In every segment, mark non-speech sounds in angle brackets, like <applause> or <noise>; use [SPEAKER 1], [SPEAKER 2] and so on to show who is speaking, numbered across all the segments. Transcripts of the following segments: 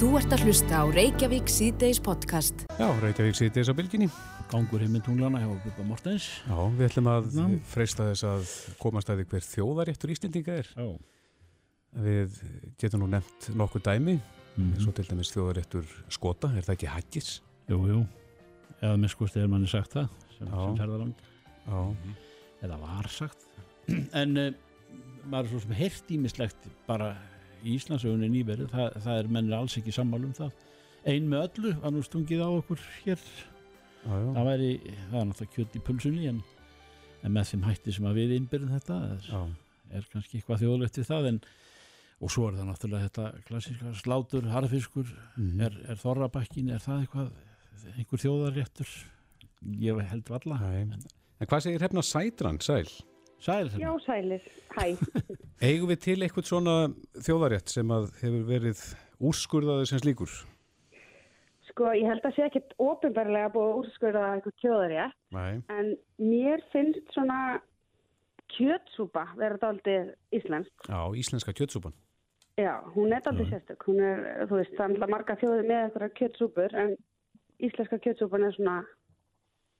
[SPEAKER 1] Þú ert að hlusta á Reykjavík síðdeis podcast.
[SPEAKER 2] Já, Reykjavík sýtis á bylginni.
[SPEAKER 3] gangur heiminn tunglana hjá Bubba Mortens
[SPEAKER 2] Já, við ætlum að
[SPEAKER 3] Já.
[SPEAKER 2] freista þess að komast að því hver þjóðaréttur Íslendinga er.
[SPEAKER 3] Já
[SPEAKER 2] Við getum nú nefnt nokkuð dæmi,
[SPEAKER 3] mm
[SPEAKER 2] svo til dæmis þjóðaréttur Skota, er það ekki Haggis?
[SPEAKER 3] Jú, jú Eða með sko stegur manni sagt það sem, sem ferðalang
[SPEAKER 2] Já,
[SPEAKER 3] Eða var sagt <clears throat> En uh, maður er svo sem heyrt ímislegt bara í Íslandsögunni nýverið það, það er mennir alls ekki sammálu um það Ein með öllu var nú stungið á okkur hér
[SPEAKER 2] já, já.
[SPEAKER 3] Það væri, það er náttúrulega kjöt í pulsunni en, en með þeim hætti sem að við innbyrðum þetta er, er kannski eitthvað þjóðlegt við það en og svo er það náttúrulega þetta klassíska slátur, harfiskur
[SPEAKER 2] Mhm.
[SPEAKER 3] er, er þorrabakkin, er það eitthvað einhver þjóðarréttur ég held valla
[SPEAKER 2] Nei. En hvað segir hefna Sætran, Sæl?
[SPEAKER 3] Sæl,
[SPEAKER 4] Já, sælir. Hæ. <laughs>
[SPEAKER 2] Eigum við til eitthvað svona þjóðarétt sem að hefur verið úrskurðaður sem slíkur?
[SPEAKER 4] Sko, ég held að sé ekkit ofinbarlega búið að úrskurða eitthvað kjóðarétt,
[SPEAKER 2] Nei.
[SPEAKER 4] en mér finnst svona kjötsúpa vera daldið íslensk.
[SPEAKER 2] Já, íslenska kjötsúpan.
[SPEAKER 4] Já, hún er daldið sérstök. Hún er, þú veist, það er marga þjóðir með eitthvað kjötsúpur, en íslenska kjötsúpan er svona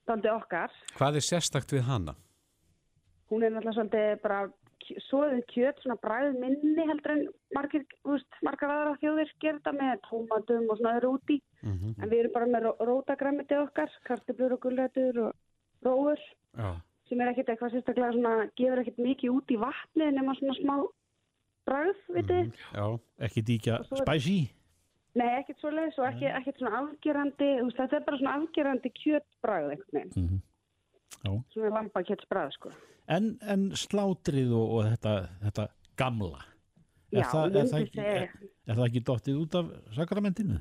[SPEAKER 4] daldið okkar.
[SPEAKER 2] Hvað er sérstakt við hana?
[SPEAKER 4] Hún er náttúrulega svolítið bara svoðið kjöt, svona bræð minni heldur en margir, veist, margar aðra þjóðir þetta með tómatum og svona öðru úti.
[SPEAKER 2] Mm
[SPEAKER 4] En við erum bara með ró- rótagræmiti okkar, kartiblur og gulrætur og róur
[SPEAKER 2] Já.
[SPEAKER 4] sem er ekkert eitthvað sérstaklega svona, gefur ekkert mikið út í vatni nema svona smá bragð, veitir.
[SPEAKER 2] Mhm. Já.
[SPEAKER 3] ekki díkja spicy
[SPEAKER 4] Nei, ekkert svoleiðis og ekki, ekkert svona afgerandi, þetta er bara svona afgerandi einhvern veginn,
[SPEAKER 3] mm Já.
[SPEAKER 4] Svona lampa kjötsbragð, sko.
[SPEAKER 3] en, en slátrið og, og þetta, þetta gamla er,
[SPEAKER 4] Já,
[SPEAKER 3] það, er, það ekki, er, er það ekki dottið út af sakramentinu?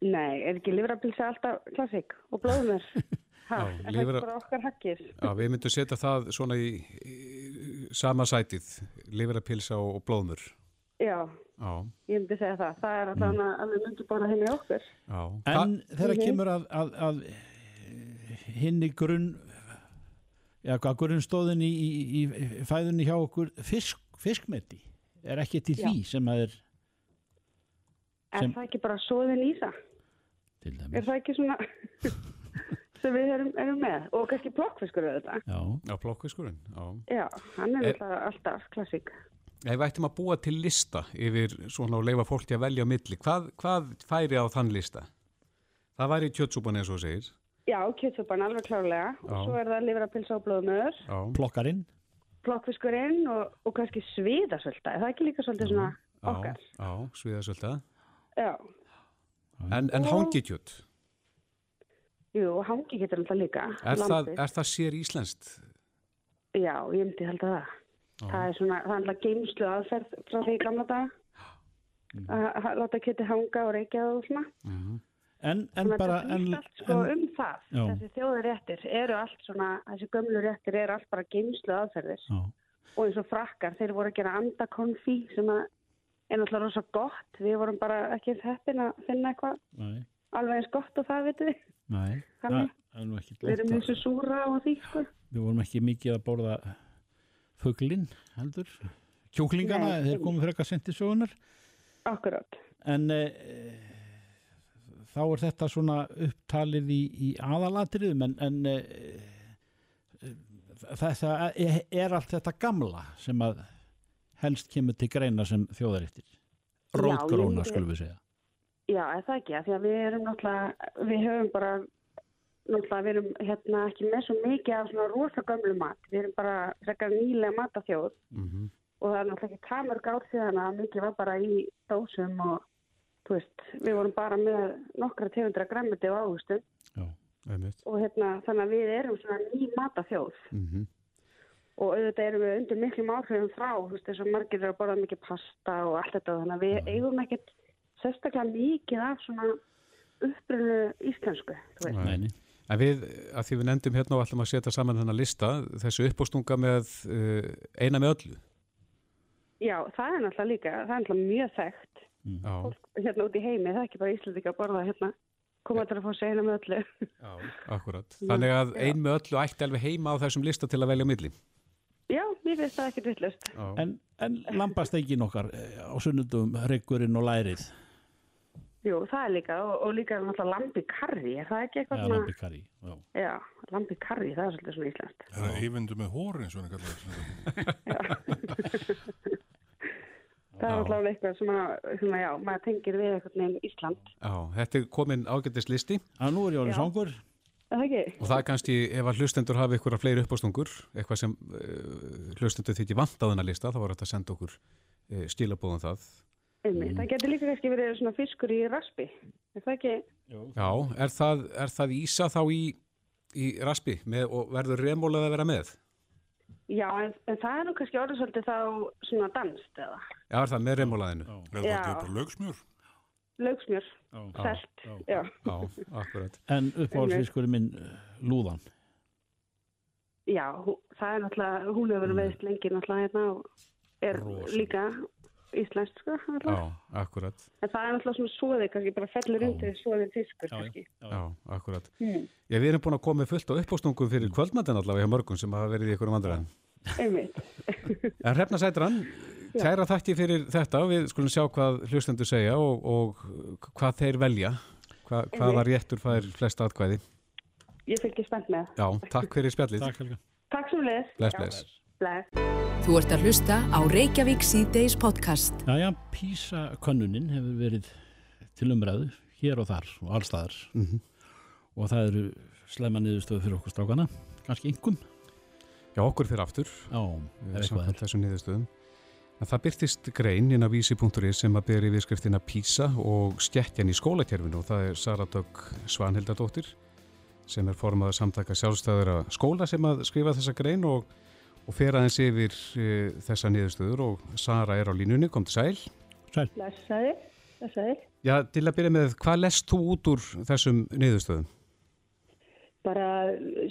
[SPEAKER 4] Nei, er ekki livrapilsa alltaf klassik og blóðumur? <laughs> Ha,
[SPEAKER 2] Já,
[SPEAKER 4] er það
[SPEAKER 2] lifra-
[SPEAKER 4] ekki bara okkar hakkir?
[SPEAKER 2] Já, við myndum setja það svona í, í sama sætið, livrapilsa og, og blóðmur.
[SPEAKER 4] Já,
[SPEAKER 2] Já,
[SPEAKER 4] ég myndi segja það. Það er alltaf mm. að við myndum bara henni okkur.
[SPEAKER 2] já.
[SPEAKER 3] En þegar
[SPEAKER 4] Mhm.
[SPEAKER 3] kemur að, að, að hinni grunn já, hvað grunnstóðin í, í, í fæðunni hjá okkur fisk, fiskmeti er ekki til því sem að er
[SPEAKER 4] Er
[SPEAKER 3] Sem-
[SPEAKER 4] það ekki bara svoðin í það?
[SPEAKER 3] til
[SPEAKER 4] Er
[SPEAKER 3] dæmis
[SPEAKER 4] það ekki svona <laughs> sem við erum, erum með? Og kannski plokkfiskur auðvitað.
[SPEAKER 3] já,
[SPEAKER 2] Já, plokkviskurinn, já.
[SPEAKER 4] Já, hann er
[SPEAKER 2] Er-
[SPEAKER 4] alltaf, alltaf klassík.
[SPEAKER 2] Ef við ættum að búa til lista yfir svona og leifa fólki að velja á milli, hvað, hvað færi á þann lista? Það væri kjötsúpan eins og segir.
[SPEAKER 4] Já, kjötsúpan alveg klárlega.
[SPEAKER 2] Já.
[SPEAKER 4] Og svo er það livrapilsa og blóðmör,
[SPEAKER 2] Já,
[SPEAKER 3] plokkarinn
[SPEAKER 4] plokkfiskurinn og, og kannski sviðasölda. Er það ekki líka svolítið svona
[SPEAKER 2] já,
[SPEAKER 4] okkar?
[SPEAKER 2] já, sviðasölda.
[SPEAKER 4] Já.
[SPEAKER 2] En, en hangikjöt,
[SPEAKER 4] Jú, og hangi getur alltaf líka.
[SPEAKER 2] er það, er það sér íslenskt?
[SPEAKER 4] Já, ég myndi held að það. Það er svona, það er alltaf geimslu aðferð frá því gamla daga. Að láta kjöti hanga og reykja og svona.
[SPEAKER 3] En, en bara en,
[SPEAKER 4] allt sko
[SPEAKER 3] en,
[SPEAKER 4] um það.
[SPEAKER 3] Já.
[SPEAKER 4] Þessi þjóðaréttir eru allt svona, þessi gömlu réttir eru allt bara geimslu aðferðir.
[SPEAKER 3] já,
[SPEAKER 4] Og eins og frakkar, þeir voru að gera andakonfi sem að er náttúrulega rosa gott. Við vorum bara ekki heppin að finna eitthvað alveg eins gott og það, veitum við.
[SPEAKER 3] nei það er nú ekki
[SPEAKER 4] Við erum eins og súra og því, sko.
[SPEAKER 3] við vorum ekki mikið að borða fuglinn heldur kjúklingana,
[SPEAKER 4] Nei.
[SPEAKER 3] þeir komið frekar sent í sögunar
[SPEAKER 4] Akkurát.
[SPEAKER 3] en e, þá er þetta svona upptalið í, í aðalatriðum en, en e, þetta er, er allt þetta gamla sem að helst kemur til greina sem þjóðarittir rótgróna skulum við segja.
[SPEAKER 4] Já, er það ekki, því að við erum náttúrulega, við höfum bara, náttúrulega, við erum hérna ekki með svo mikið af svona rosa gömlu mat. Við erum bara frekar nýlega matafjóð
[SPEAKER 2] Mm
[SPEAKER 4] og það er náttúrulega ekki tamur gátt síðan að mikið var bara í dósum og, veist, við vorum bara með nokkra tegundra græmiti og águstum
[SPEAKER 3] Já.
[SPEAKER 4] Og hérna, þannig að við erum svona ný matafjóð
[SPEAKER 2] Mm
[SPEAKER 4] og auðvitað erum við undir miklum áhrifum frá, þú veist, þess að margir eru að borða mikið pasta og allt þetta, þannig að við eigum ekkert sérstaklega mikið af svona upprunu íslensku, þú veist.
[SPEAKER 3] Nei, nei.
[SPEAKER 2] En við, að því við nefndum hérna og ætlum að setja saman þennan lista, þessu uppástunga með uh, eina með öllu.
[SPEAKER 4] Já, það er náttúrulega líka, það er náttúrulega mjög þekkt
[SPEAKER 2] Já,
[SPEAKER 4] fólk hérna út í heimi, það er ekki bara Íslandika að borða hérna, koma til að fá segna með öllu.
[SPEAKER 2] já, akkurat. <laughs> Þannig að ein með öllu ætti alveg heima á þessum lista til að velja milli.
[SPEAKER 4] Já, mér finnst það ekkert vittlust.
[SPEAKER 2] Já.
[SPEAKER 3] En, en lambasteikin okkar eh, á sunnundum, reggurinn og lærið
[SPEAKER 5] jú, það er líka og, og líka náttúrulega lambi karri, er það ekki eitthvað
[SPEAKER 3] Já,
[SPEAKER 5] svona?
[SPEAKER 3] lambi karri, já.
[SPEAKER 5] Já, lambi karri, það er svolítið svona íslenskt.
[SPEAKER 6] Það er eyfindu með hóri eins og hann kallar <laughs> <laughs>
[SPEAKER 5] Það er náttúrulega eitthvað sem að, sem að, já, maður tengir við eitthvað nefn Ísland.
[SPEAKER 2] Já, þetta er komin ágættis listi
[SPEAKER 3] að nú er svangur
[SPEAKER 5] Er það ekki?
[SPEAKER 2] og það er kannski ef að hlustendur hafi ykkur að fleiri uppástungur, eitthvað sem uh, hlustendur þykir vant á þennan lista, þá var þetta að senda okkur uh, stílabóðum það.
[SPEAKER 5] Einmitt. Það getur líka kannski verið svona fiskur í raspi. Er það ekki?
[SPEAKER 2] Já, er það, er það ísa þá í, í raspi með, og verður remólað að vera með?
[SPEAKER 5] Já, en, en það er nú kannski orðið svolítið þá svona danst eða.
[SPEAKER 2] Já, er það með remólaðinu?
[SPEAKER 3] Já,
[SPEAKER 6] Eða það er bara lögsmjör
[SPEAKER 5] Laugsmjör,
[SPEAKER 3] já.
[SPEAKER 5] selt,
[SPEAKER 3] já.
[SPEAKER 5] já.
[SPEAKER 2] Akkurat.
[SPEAKER 3] En uppáhaldsfiskurinn minn uh, lúðan
[SPEAKER 5] Já, hú- það er náttúrulega, hún hefur verið veist lengi náttúrulega hérna og er
[SPEAKER 3] Rosa.
[SPEAKER 5] líka íslenskt sko.
[SPEAKER 2] Já, akkurat.
[SPEAKER 5] En það er náttúrulega svona svoðið, kannski bara fellur undir svoðið fiskur
[SPEAKER 3] Já,
[SPEAKER 5] kannski.
[SPEAKER 2] Já, akkurat.
[SPEAKER 5] Hmm.
[SPEAKER 2] Já, við erum búin að koma með fullt á uppástungum fyrir kvöldmættin allavega hjá mörgum sem hafa verið í ykkur um vandræðin.
[SPEAKER 5] Einmitt. <laughs>
[SPEAKER 2] En Hrefna Sætran, kæra þakki fyrir þetta. Við skulum sjá hvað hlustendur segja og, og hvað þeir velja. Hva, hvaða réttur fær flest atkvæði.
[SPEAKER 5] Ég fylgir spennt með.
[SPEAKER 2] Já, takk fyrir spjallið.
[SPEAKER 3] Takk
[SPEAKER 5] Takk svo leið.
[SPEAKER 2] Bless.
[SPEAKER 1] Þú ert að hlusta á Reykjavík síðdeis podcast.
[SPEAKER 3] Jæja, PISA-könnunin hefur verið til umræðu hér og þar og allstaðar
[SPEAKER 2] Mhm.
[SPEAKER 3] og það eru slemma niðurstöðu fyrir okkur strákana kannski yngum
[SPEAKER 2] Já, okkur fyrir aftur.
[SPEAKER 3] Já, ef eitthvað
[SPEAKER 2] samkvæmt
[SPEAKER 3] er
[SPEAKER 2] þessum niðurstöðum. En það byrtist grein inn á vísi.is sem að beri viðskriftina PISA og skekkjan í skólakerfinu og það er Sara Dögg Svanhildadóttir sem er formaður samtaka sjálfstæðara skóla sem að skrifa þessa grein og, og fer aðeins yfir e, þessa niðurstöður og Sara er á línunni, kom til sæl.
[SPEAKER 5] Blessaði. Blessaði.
[SPEAKER 2] Já, til að byrja með, hvað lest þú út úr þessum niðurstöðum?
[SPEAKER 5] Bara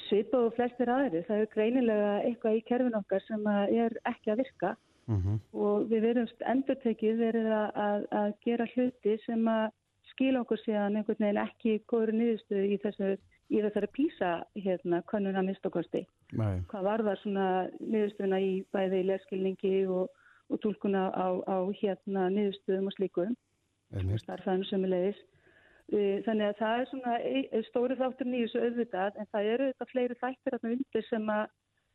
[SPEAKER 5] svipað og flestir aðri. Það er greinilega eitthvað í kerfin okkar sem að er ekki að virka
[SPEAKER 2] Mm
[SPEAKER 5] og við verðumst endurtekið verið að, að, að gera hluti sem að skila okkur síðan einhvern veginn ekki góður niðurstöðu í, þessu, í þessari písa hérna, könnuna mistokosti. Hvað var það svona niðurstöðuna í bæði leskilningi og, og tólkuna á, á hérna niðurstöðum og slíkum
[SPEAKER 2] Einmitt.
[SPEAKER 5] starfæðum sömulegis. Þannig að það er svona stóri þáttur nýjus auðvitað en það eru þetta fleiri þættir þarna undir sem að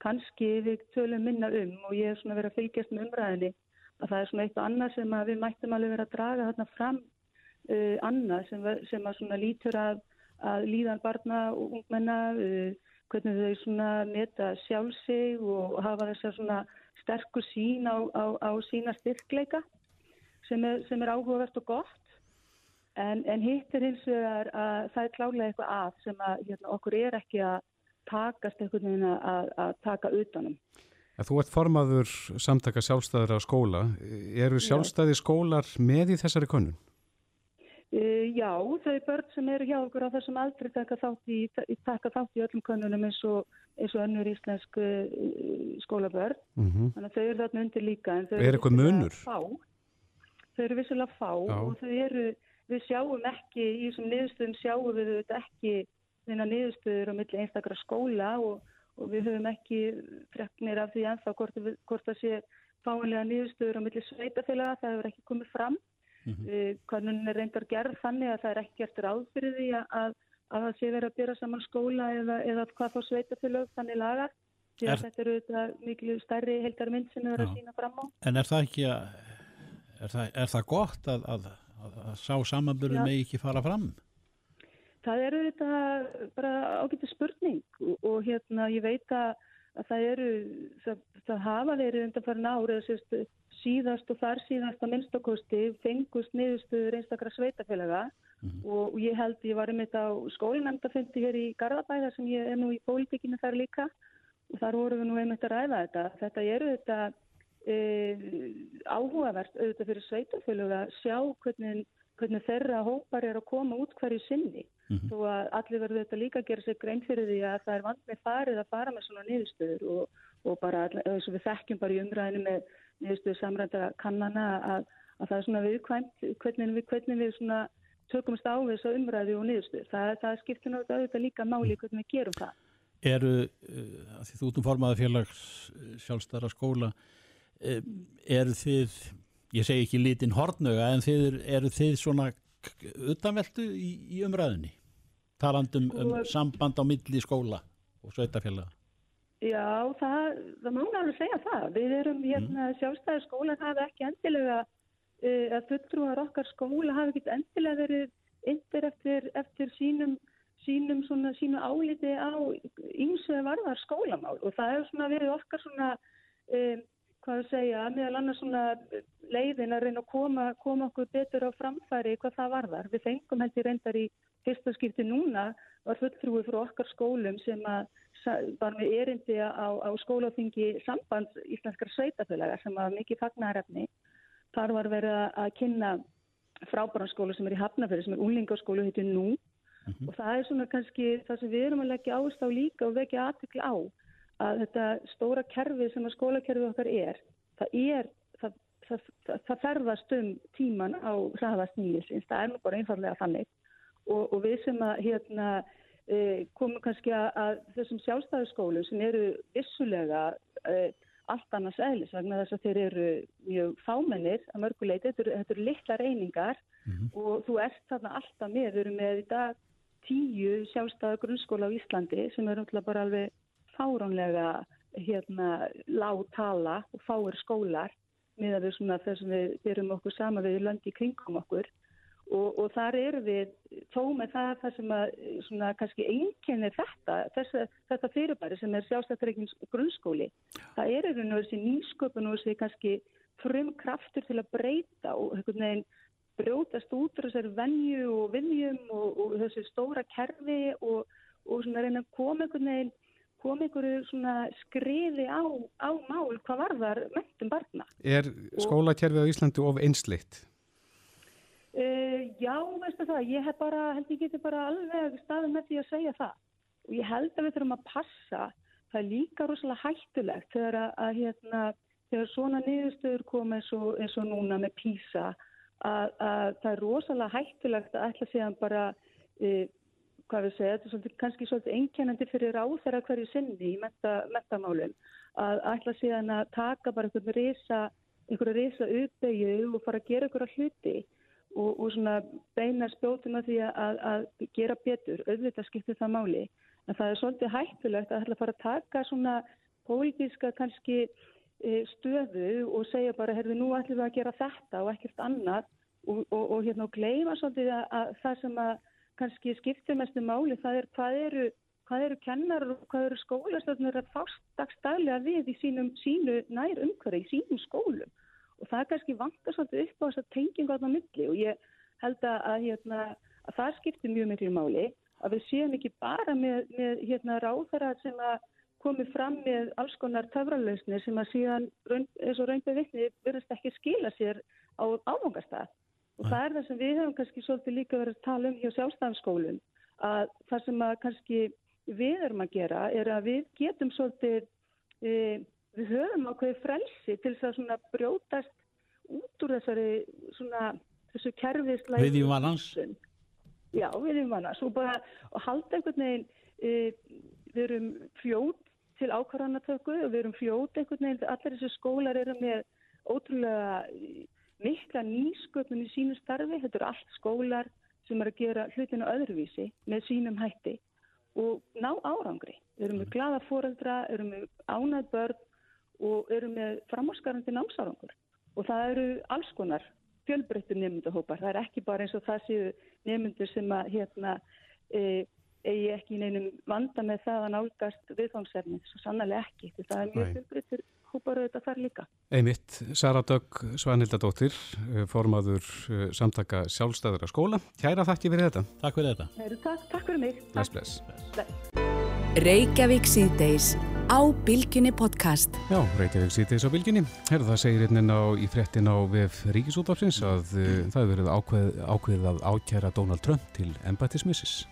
[SPEAKER 5] kannski við tölum minna um og ég er svona verið að fylgjast með umræðinni að það er svona eitt og annað sem að við mættum alveg vera að draga þarna fram uh, annað sem, sem að svona lítur að, að líðan barna og ungmenna uh, hvernig þau svona meta sjálf sig og hafa þess að svona sterkur sín á, á, á sína styrkleika sem er, sem er áhugavert og gott En, en hitt er hins vegar að það er klálega eitthvað að sem að hérna, okkur er ekki að takast einhvern veginn að, að taka utanum.
[SPEAKER 2] En Þú ert formaður samtaka sjálfstæðara skóla. Eru sjálfstæði skólar með í þessari könnun?
[SPEAKER 5] Uh, já, þau börn sem eru hjá okkur á þessum aldri taka þátt í, taka þátt í öllum könnunum eins og, eins og önnur íslensk uh, skólabörn.
[SPEAKER 2] Mm
[SPEAKER 5] Þannig að þau eru þarna undir líka. en þau
[SPEAKER 2] Er eitthvað munur?
[SPEAKER 5] Fá. Þau eru vissilega fá
[SPEAKER 2] Já.
[SPEAKER 5] og þau eru, við sjáum ekki, í þessum niðurstöðum sjáum við ekki þeirna niðurstöður á milli einstakra skóla og, og við höfum ekki freknir af því ennþá hvort, hvort það sé fáinlega niðurstöður á milli sveitafélaga, það hefur ekki komið fram. Mm
[SPEAKER 3] Mhm.
[SPEAKER 5] Hvernig er reyndar gerð þannig að það er ekki gert ráð fyrir því að, að, að það sé verið að byrja saman skóla eða, eða hvað fór sveitafélag þannig lagar. Því að
[SPEAKER 3] Er-
[SPEAKER 5] þetta eru þetta miklu stærri heildarmynd sem við erum að sína fram á.
[SPEAKER 3] En er það ekki að er það, er það gott að, að, sá samanbyrðu
[SPEAKER 5] Já.
[SPEAKER 3] megi ekki fara fram?
[SPEAKER 5] Það eru þetta bara ágættu spurning og, og hérna ég veit að, að það eru, það, það hafa verið undanfærin árið sérst, síðast og þar síðast að minnstakosti fengust niðurstöður einstakra sveitafélaga og, og ég held ég var um þetta á skólinemndafundi hér í Garðabæða sem ég er nú í pólitíkinu þar líka og þar vorum við nú einmitt að ræða þetta. Þetta eru þetta e, áhugavert auðvitað fyrir sveitafélaga að sjá hvernig, hvernig þeirra hópar er að koma út hverju sinni
[SPEAKER 3] Mhm.
[SPEAKER 5] þó að allir verður þetta líka að gera sér grein fyrir því að það er vant með farið að fara með svona niðurstöður og, og bara eins og við þekkjum bara í umræðinu með niðurstöður samrænda kannana að, að það er svona viðkvæmt hvernig við, hvernig við svona tökumst á þessu umræðu og niðurstöður. Það, það skiptir náttúrulega auðvitað líka máli hvernig við gerum það.
[SPEAKER 3] Eru, uh, að því þú ert um formaði félags uh, sjálfstæra skóla, uh, eru þið, ég segi ekki litin hortnöga, en þið, eru þið svona utanveltu í, í umræðinni talandum um
[SPEAKER 5] Og-
[SPEAKER 3] samband á milli skóla og sveitafélaga
[SPEAKER 5] Já, það, það má alveg segja það. Við erum hérna sjálfstæði skólan hafi ekki endilega, uh, að fulltrúar okkar skóla hafi ekki endilega verið yndir eftir, eftir sínum, sínum svona, sínu áliti á ýmsu varðar skólamál. Og það hefur svona verið okkar svona, um, hvað að segja, meðal annars svona leiðin að reyna að koma, koma okkur betur á framfæri hvað það varðar. Við fengum held ég reyndar í fyrsta skipti núna var fulltrúi frá okkar skólum sem að var með erindi á, á skólaþingi sambands íslenskar sveitafélaga sem var mikið fagnarefni. Þar var verið að- kynna frábæranskóla sem er í Hafnafjörði sem er úlingaskóla heitir nú og það er svona kannski það sem við erum að leggja áherslu á líka og vekja aðtekli á að þetta stóra kerfi sem að skólakerfi okkar er það er það, það, það, það ferðast um tíman á hraðast nýjusins, það er nú bara einfallega þannig. Og, og við sem að hérna e, komum kannski að, þessum sjálfstæðuskólum sem eru vissulega e, allt annars eðlis vegna þess að þeir eru mjög fámennir að mörguleiti, þetta eru, þetta eru litlar einingar og þú ert þarna alltaf með, við erum með í dag tíu sjálfstæða grunnskóla á Íslandi sem er umtlað bara alveg fáránlega hérna lág tala og fáir skólar með að við svona þess að við byrjum okkur sama við löndi í kringum okkur. Og, og þar eru við þó með það það sem að svona kannski einkenni þetta, þessa, þetta fyrirbæri sem er sjálfstættreikins grunnskóli það er einhvern veginn þessi nýsköpun og þessi kannski frum kraftur til að breyta og einhvern veginn brjótast út úr þessari venju og viljum og, og þessi stóra kerfi og, og svona reyna að koma einhvern veginn koma einhverju svona skriði á, á mál hvað varðar mentum barna.
[SPEAKER 2] Er skólakerfið á Íslandi of einsleitt?
[SPEAKER 5] Uh, já, veistu það, ég hef bara, held ég geti bara alveg staðið með því að segja það og ég held að við þurfum að passa, það er líka rosalega hættulegt þegar að, að hérna, þegar svona niðurstöður koma eins og, eins og núna með PISA að, að það er rosalega hættulegt að ætla síðan bara, uh, hvað við segja, þetta er svolítið, kannski svolítið einkennandi fyrir ráþæra hverju sinni í metta, mettamálum, að ætla síðan að taka bara einhvern risa, einhverja risa uppeyju og fara að gera einhverja hluti og, og svona beina spjótum að því að, að gera betur, auðvitað skiptir það máli. En það er svolítið hættulegt að ætla að fara að taka svona pólitíska kannski e, stöðu og segja bara, herði, nú ætlum við að gera þetta og ekkert annað og, og, og hérna og gleyma svolítið að, að það sem að kannski skiptir mestu máli, það er hvað eru, hvað eru kennar og hvað eru skólastöðnir að fást dagstæðlega við í sínum, sínu nær umhverfi, í sínum skólum. Og það er kannski vantar svolítið upp á þess að tenginga á það milli og ég held að, hérna, að það skiptir mjög miklu máli að við séum ekki bara með, með hérna, ráðara sem að komi fram með alls konar töfralausnir sem að síðan eins og raunbið vittni verðast ekki skila sér á áfangastað og það er það sem við hefum kannski svolítið líka verið að tala um hjá sjálfstæðanskólum að það sem að kannski við erum að gera er að við getum svolítið e, við höfum ákveði frelsi til þess að svona brjótast út úr þessari svona þessu kerfislega
[SPEAKER 3] Viðjum annars?
[SPEAKER 5] Já, viðjum annars og bara og halda einhvern veginn e, við erum fljót til ákvarðanatöku og við erum fljót einhvern veginn allir þessi skólar eru með ótrúlega mikla nýsköpun í sínu starfi þetta eru allt skólar sem er að gera hlutinu öðruvísi með sínum hætti og ná árangri við erum með glada fóreldra, erum með ánæð börn og eru með framáskarandi námsárangur og það eru alls konar fjölbreyttum nefndahópar. Það er ekki bara eins og það séu nefndur sem að hérna e, eigi ekki í neinum vanda með það að nálgast viðfangsefni, svo sannlega ekki. Það er mjög fjölbreyttur hópar auðvitað þar líka.
[SPEAKER 2] Einmitt, Sara Dögg Svanhildadóttir, eh, formaður eh, samtaka sjálfstæðara skóla. Kæra þakki fyrir þetta.
[SPEAKER 3] Takk fyrir þetta.
[SPEAKER 5] Heru, takk, takk fyrir mig.
[SPEAKER 2] Bless, bless.
[SPEAKER 1] Reykjavík síðdeis á Bilginni podcast.
[SPEAKER 2] Já, Reykjavík sýtis á bylginni. Herðu það segir hérna á, í fréttin á VF Ríkisútafsins að uh, það hefur verið ákveð, ákveðið að ákjæra Donald Trump til embættismissis.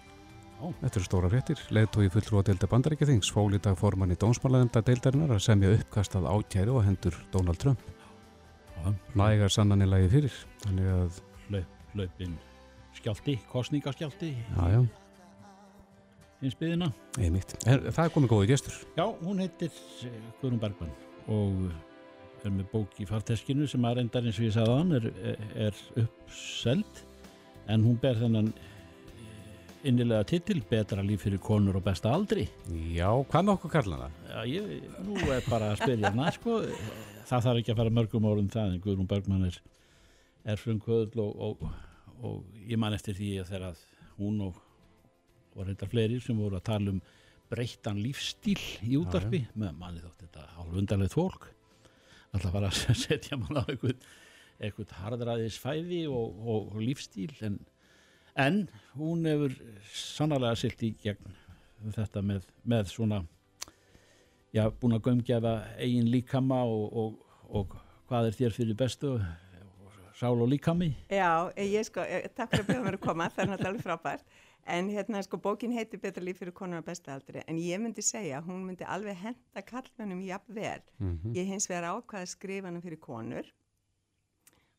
[SPEAKER 2] Þetta eru stóra fréttir. Leðtói fulltrú að deilda bandaríkjathings fól í dag formann í dómsmálaðenda deildarinnar að semja uppkastað ákjæru og hendur Donald Trump. Nægar sannanilagi fyrir. Þannig að,
[SPEAKER 3] Laup, laupin skjálti, kostningaskjálti
[SPEAKER 2] já, já,
[SPEAKER 3] hins byðina.
[SPEAKER 2] einmitt. Er, það er komið góði gestur.
[SPEAKER 3] Já, hún heitir eh, Guðrún Bergmann og er með bók í farteskinu sem að reyndar eins og ég sagði hann er, er uppseld en hún ber þennan innilega titil betra líf fyrir konur og besta aldri.
[SPEAKER 2] Já, hvað með okkur kallana?
[SPEAKER 3] Já, ég, nú er bara að spyrja hana sko, það þarf ekki að fara mörgum orðum það en Guðrún Bergman er, er frumkvöðl og, og, og ég man eftir því að þegar hún og, og reyndar fleiri sem voru að tala um breyttan lífstíl í útarpi með manni þótt þetta hálf undarlegt fólk alltaf fara að <laughs> setja mann á eitthvað, eitthvað harðræðis fæði og, og lífstíl en, en hún hefur sannarlega silt í gegn þetta með, með svona já, búin að gömgefa eigin líkama og, og, og hvað er þér fyrir bestu? Sál og líkami?
[SPEAKER 7] Já, ég sko, takk fyrir að byrja mér að koma það er náttúrulega frábært. En hérna sko bókin heitir Betra líf fyrir konar á besta aldri. En ég myndi segja, hún myndi alveg henda kallmennum jafn vel mm -hmm. ég hins vegar ákvaði að skrifa hana fyrir konur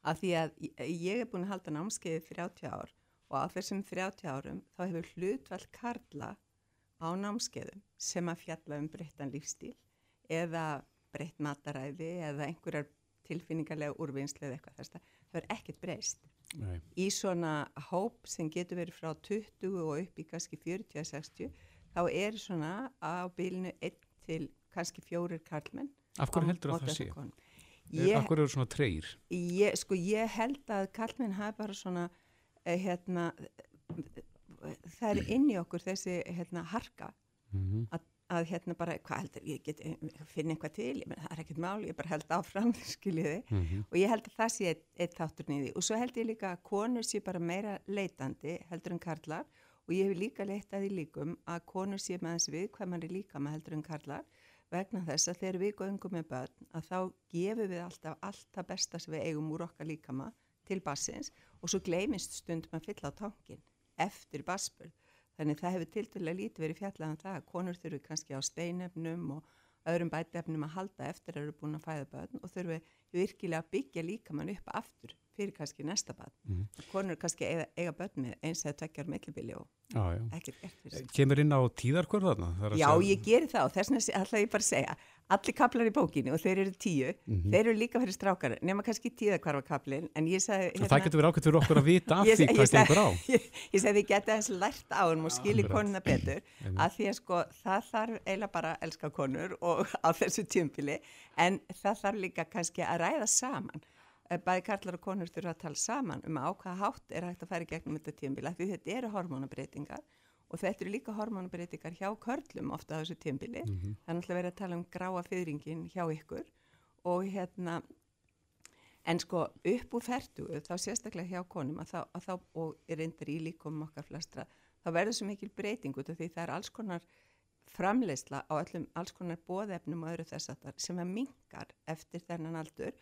[SPEAKER 7] af því að ég er búin að halda námskeiði fyrir 30 ár og á þessum 30 árum þá hefur hlutvall karla á námskeiðum sem að fjalla um breyttan lífstíl eða breytt mataræði eða einhverjar tilfinningarlega úrvinnslu eða eitthvað þess að það er ekkert breyst Nei. í svona hóp sem getur verið frá 20 og upp í kannski 40-60 þá er svona á bílinu 1 til kannski fjórir karlmenn
[SPEAKER 2] Af hverju heldur það það sé? Ég, Af hverju eru svona treyr?
[SPEAKER 7] Sko ég held að karlmenn hafa bara svona hérna það er inn í okkur þessi hérna harka mm -hmm. að, að hérna bara hvað heldur ég get finna eitthvað til? Ég menn það er ekkert mál ég bara held áfram <laughs> skiljiði. Mm -hmm. og ég held að það sé eitt, eitt þátturn í. Því og svo held ég líka að konur sé bara meira leitandi heldur en karlar. Og ég hef líka leitað í líkum að konur sé með þessi við hvað mann er líka með heldur en karlar vegna þess að þegar við göngum með börn að þá gefum við alltaf allt það besta sem við eigum úr okkar líkama til bassins og svo gleymist stundum að fylla á tankin eftir bassbörn þannig það hefur tilturlega lítið verið fjallaðan það að konur þurfu kannski á steinefnum og öðrum bætefnum að halda eftir að eru búin að fæða börn og þurfu virkilega að byggja líkamann upp aftur fyrir kannski næsta börn mm. konur kannski eiga, eiga börn með eins eða tveggjar millibili og
[SPEAKER 2] já, já.
[SPEAKER 7] ekkert gert fyrir sig
[SPEAKER 2] Kemur inn á tíðarkvörð þarna?
[SPEAKER 7] Já, segja... ég gerir það og þess vegna ætla ég bara að segja allir kaplar í bókinu og þeir eru tíu mm -hmm. þeir eru líka fyrir strákar, nema kannski tíðakvarfa kaplin, en ég sagði
[SPEAKER 2] hérna, Það getur verið ákveðt fyrir okkur að vita af því hvað stengur á
[SPEAKER 7] Ég, ég sagði við getum þess lært á og skilji konuna betur <clears throat> að því að sko það þarf eiginlega bara að elska konur og <laughs> á þessu tjömpili en það þarf líka kannski að ræða saman eh, bæði karlar og konur þurfa að tala saman um að ákvaða hátt er hægt að færa gegnum þetta tjömpili því þetta eru hormonabreitingar og þetta eru líka hormonbreytingar hjá körlum ofta á þessu tímbili mm -hmm. það er náttúrulega verið að tala um gráa fyrringin hjá ykkur og hérna en sko upp úr færtu þá sérstaklega hjá konum að þá, að þá, og er reyndar í líkum okkar flestra þá verður svo mikil breyting út af því það er alls konar framleysla á öllum alls konar bóðefnum og öðru þess að það sem að mingar eftir þennan aldur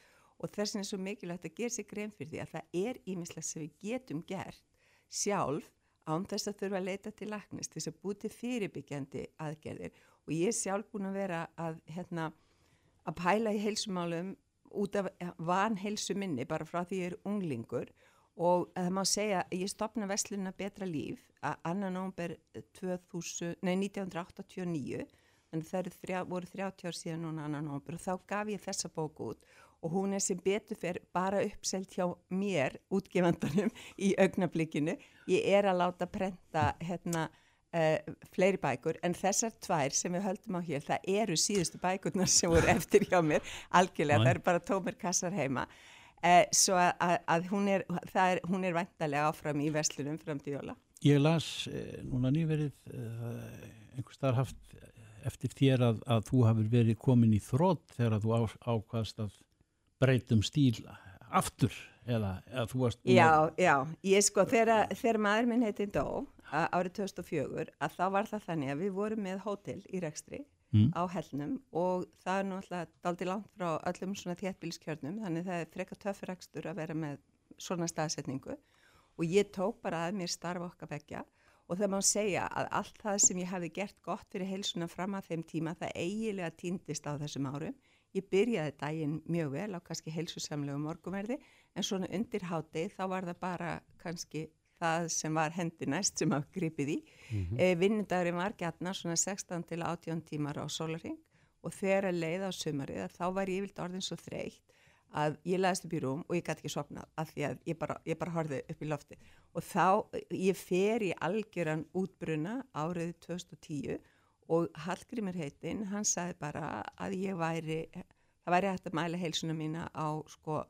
[SPEAKER 7] og þess vegna er svo mikilvægt að gera sig grein fyrir því að það er ímislega sem við getum gert sjálf án þess að þurfa að leita til laknist þess að búti fyrirbyggjandi aðgerðir. Og ég er sjálf búin að vera að, hérna, að pæla í heilsumálum út af vanheilsu minni bara frá því ég er unglingur. Og það má segja að ég stopna Vestluna betra líf að annan nómber 1989 en það þrjá, voru 30 ár síðan núna annan nómber og þá gaf ég þessa bóku út og hún er sem betur fer bara uppselt hjá mér, útgefandanum í augnablikinu. Ég er að láta prenta hérna uh, fleiri bækur en þessar tvær sem við höldum á hér, það eru síðustu bækurnar sem voru <laughs> eftir hjá mér, algjörlega, það eru bara tómir kassar heima. Uh, svo að, að hún er, er, hún er vantarlega áfram í vestlunum fram til jóla.
[SPEAKER 3] Ég las eh, núna nýverið eh, einhvers þar haft eftir þér að, að þú hafur verið komin í þrótt þegar að þú á, ákvast að breytum stíl aftur eða, eða þú varst
[SPEAKER 7] Já, já, ég sko þegar, þegar maður minn heiti Dó árið 2004 að þá var það þannig að við vorum með hótel í Rekstri mm. á hellnum og það er náttúrulega daldi langt frá öllum svona þéttbílskjörnum þannig það er freka töfrakstur að vera með svona staðsetningu og ég tók bara að mér starfa okkar begja og það má segja að allt það sem ég hafi gert gott fyrir heilsuna fram að þeim tíma það eigilega týndist á þessum árum Ég byrjaði daginn mjög vel á kannski heilsusamlegu morgumerði en svona undir háti þá var það bara kannski það sem var hendi næst sem hafði gripið í. Mm -hmm. e, Vinnundagurinn var gætna svona 16 til 18 tímar á solaring og þegar að leiða á sumarið þá var ég vilt orðin svo þreytt að ég laðist upp í rúm og ég gæti ekki sopnað af því að ég bara, ég bara horfið upp í lofti og þá ég fer í algjöran útbruna árið 2010 og Hallgrímur heitinn, hann sagði bara að ég væri, það væri hægt að mæla heilsuna mína á sko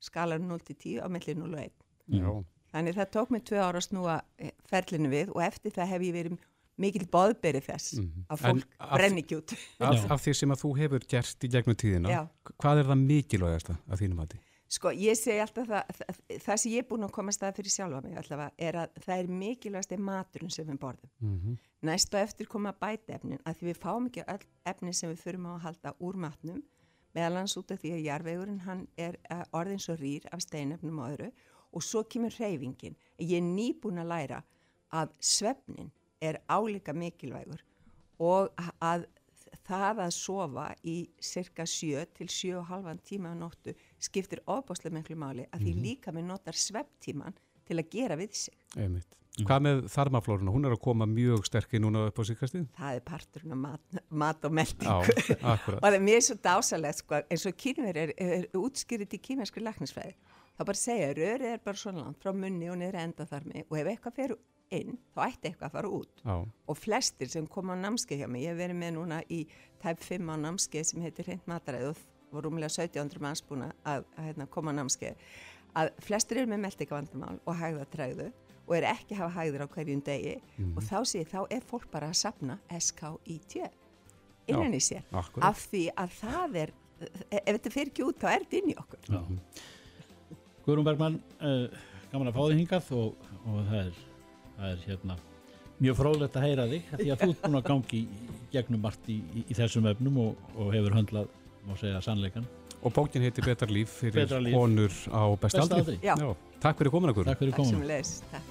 [SPEAKER 7] skalar 0 til 10 á millir 0 og 1.
[SPEAKER 2] Já.
[SPEAKER 7] Þannig það tók mig tvö ára að snúa eh, ferlinu við og eftir það hef ég verið mikil boðberi þess
[SPEAKER 2] Mhm.
[SPEAKER 7] að
[SPEAKER 2] En
[SPEAKER 7] fólk
[SPEAKER 2] af-
[SPEAKER 7] brenni ekki út.
[SPEAKER 2] Af, af því sem að þú hefur gert í gegnum tíðina,
[SPEAKER 7] Já.
[SPEAKER 2] hvað er það mikilvægasta af þínum mati?
[SPEAKER 7] Sko, ég segi alltaf það, það, það sem ég er búin að koma stað fyrir sjálfa mig allavega er að það er mikilvægast maturinn sem við borðum.
[SPEAKER 2] Mm -hmm.
[SPEAKER 7] Næst og eftir koma bætefnin að því við fáum ekki öll efni sem við þurfum á að halda úr matnum meðal hans út af því að jarvegurinn hann er eh, orðin svo rýr af steinefnum og öðru og svo kemur reyfingin. Ég er nýbúin að læra að svefnin er álíka mikilvægur og að það að sofa í cirka 7 til 7,5 tíma á nóttu skiptir ofbáslega miklu máli að því líka með notar svefntíman til að gera við sig.
[SPEAKER 2] Einmitt. Hvað með þarmaflóruna? Hún er að koma mjög sterkir núna upp á síkastið?
[SPEAKER 7] Það er parturinn af mat, mat og meldingu. Og það er mér svo dásalegt sko, eins og kynver er, er útskýrið til kynversku læknisfræði þá bara segja, rörið er bara svona langt frá munni og niður enda þarmi og ef eitthvað fer inn, þá ætti eitthvað að fara út
[SPEAKER 2] Já,
[SPEAKER 7] og flestir sem koma á námskeið hjá mig, ég hef verið með núna í tæp 5 á námskeið sem heitir hreint mataræð og voru rúmlega 1700 manns búin að, að hérna, koma á námskeið að flestir eru með meldingavandamál og hægðatræðu og eru ekki að hafa hægður á hverjum degi og þá sé ég, þá er fólk bara að sapna SKIT innan í sér
[SPEAKER 2] akkurat.
[SPEAKER 7] af því að það er ef þetta fyrir ekki út þá er þetta inn í okkur
[SPEAKER 3] Já. Guðrún Bergmann, uh, gaman að fá þig hingað og, og það, er, það er hérna mjög fróðlegt að heyra þig því að þú ert búin að gangi gegnum margt í, í, í þessum efnum og, og hefur höndlað, má segja, sannleikan.
[SPEAKER 2] Og bókin heitir Betra líf fyrir
[SPEAKER 3] Betra líf.
[SPEAKER 2] konur á besta
[SPEAKER 3] Besta
[SPEAKER 2] aldri.
[SPEAKER 3] aldri.
[SPEAKER 7] Já.
[SPEAKER 2] Takk fyrir komin okkur.
[SPEAKER 3] Takk fyrir
[SPEAKER 7] Takk sem
[SPEAKER 3] komuna.
[SPEAKER 7] leis Takk.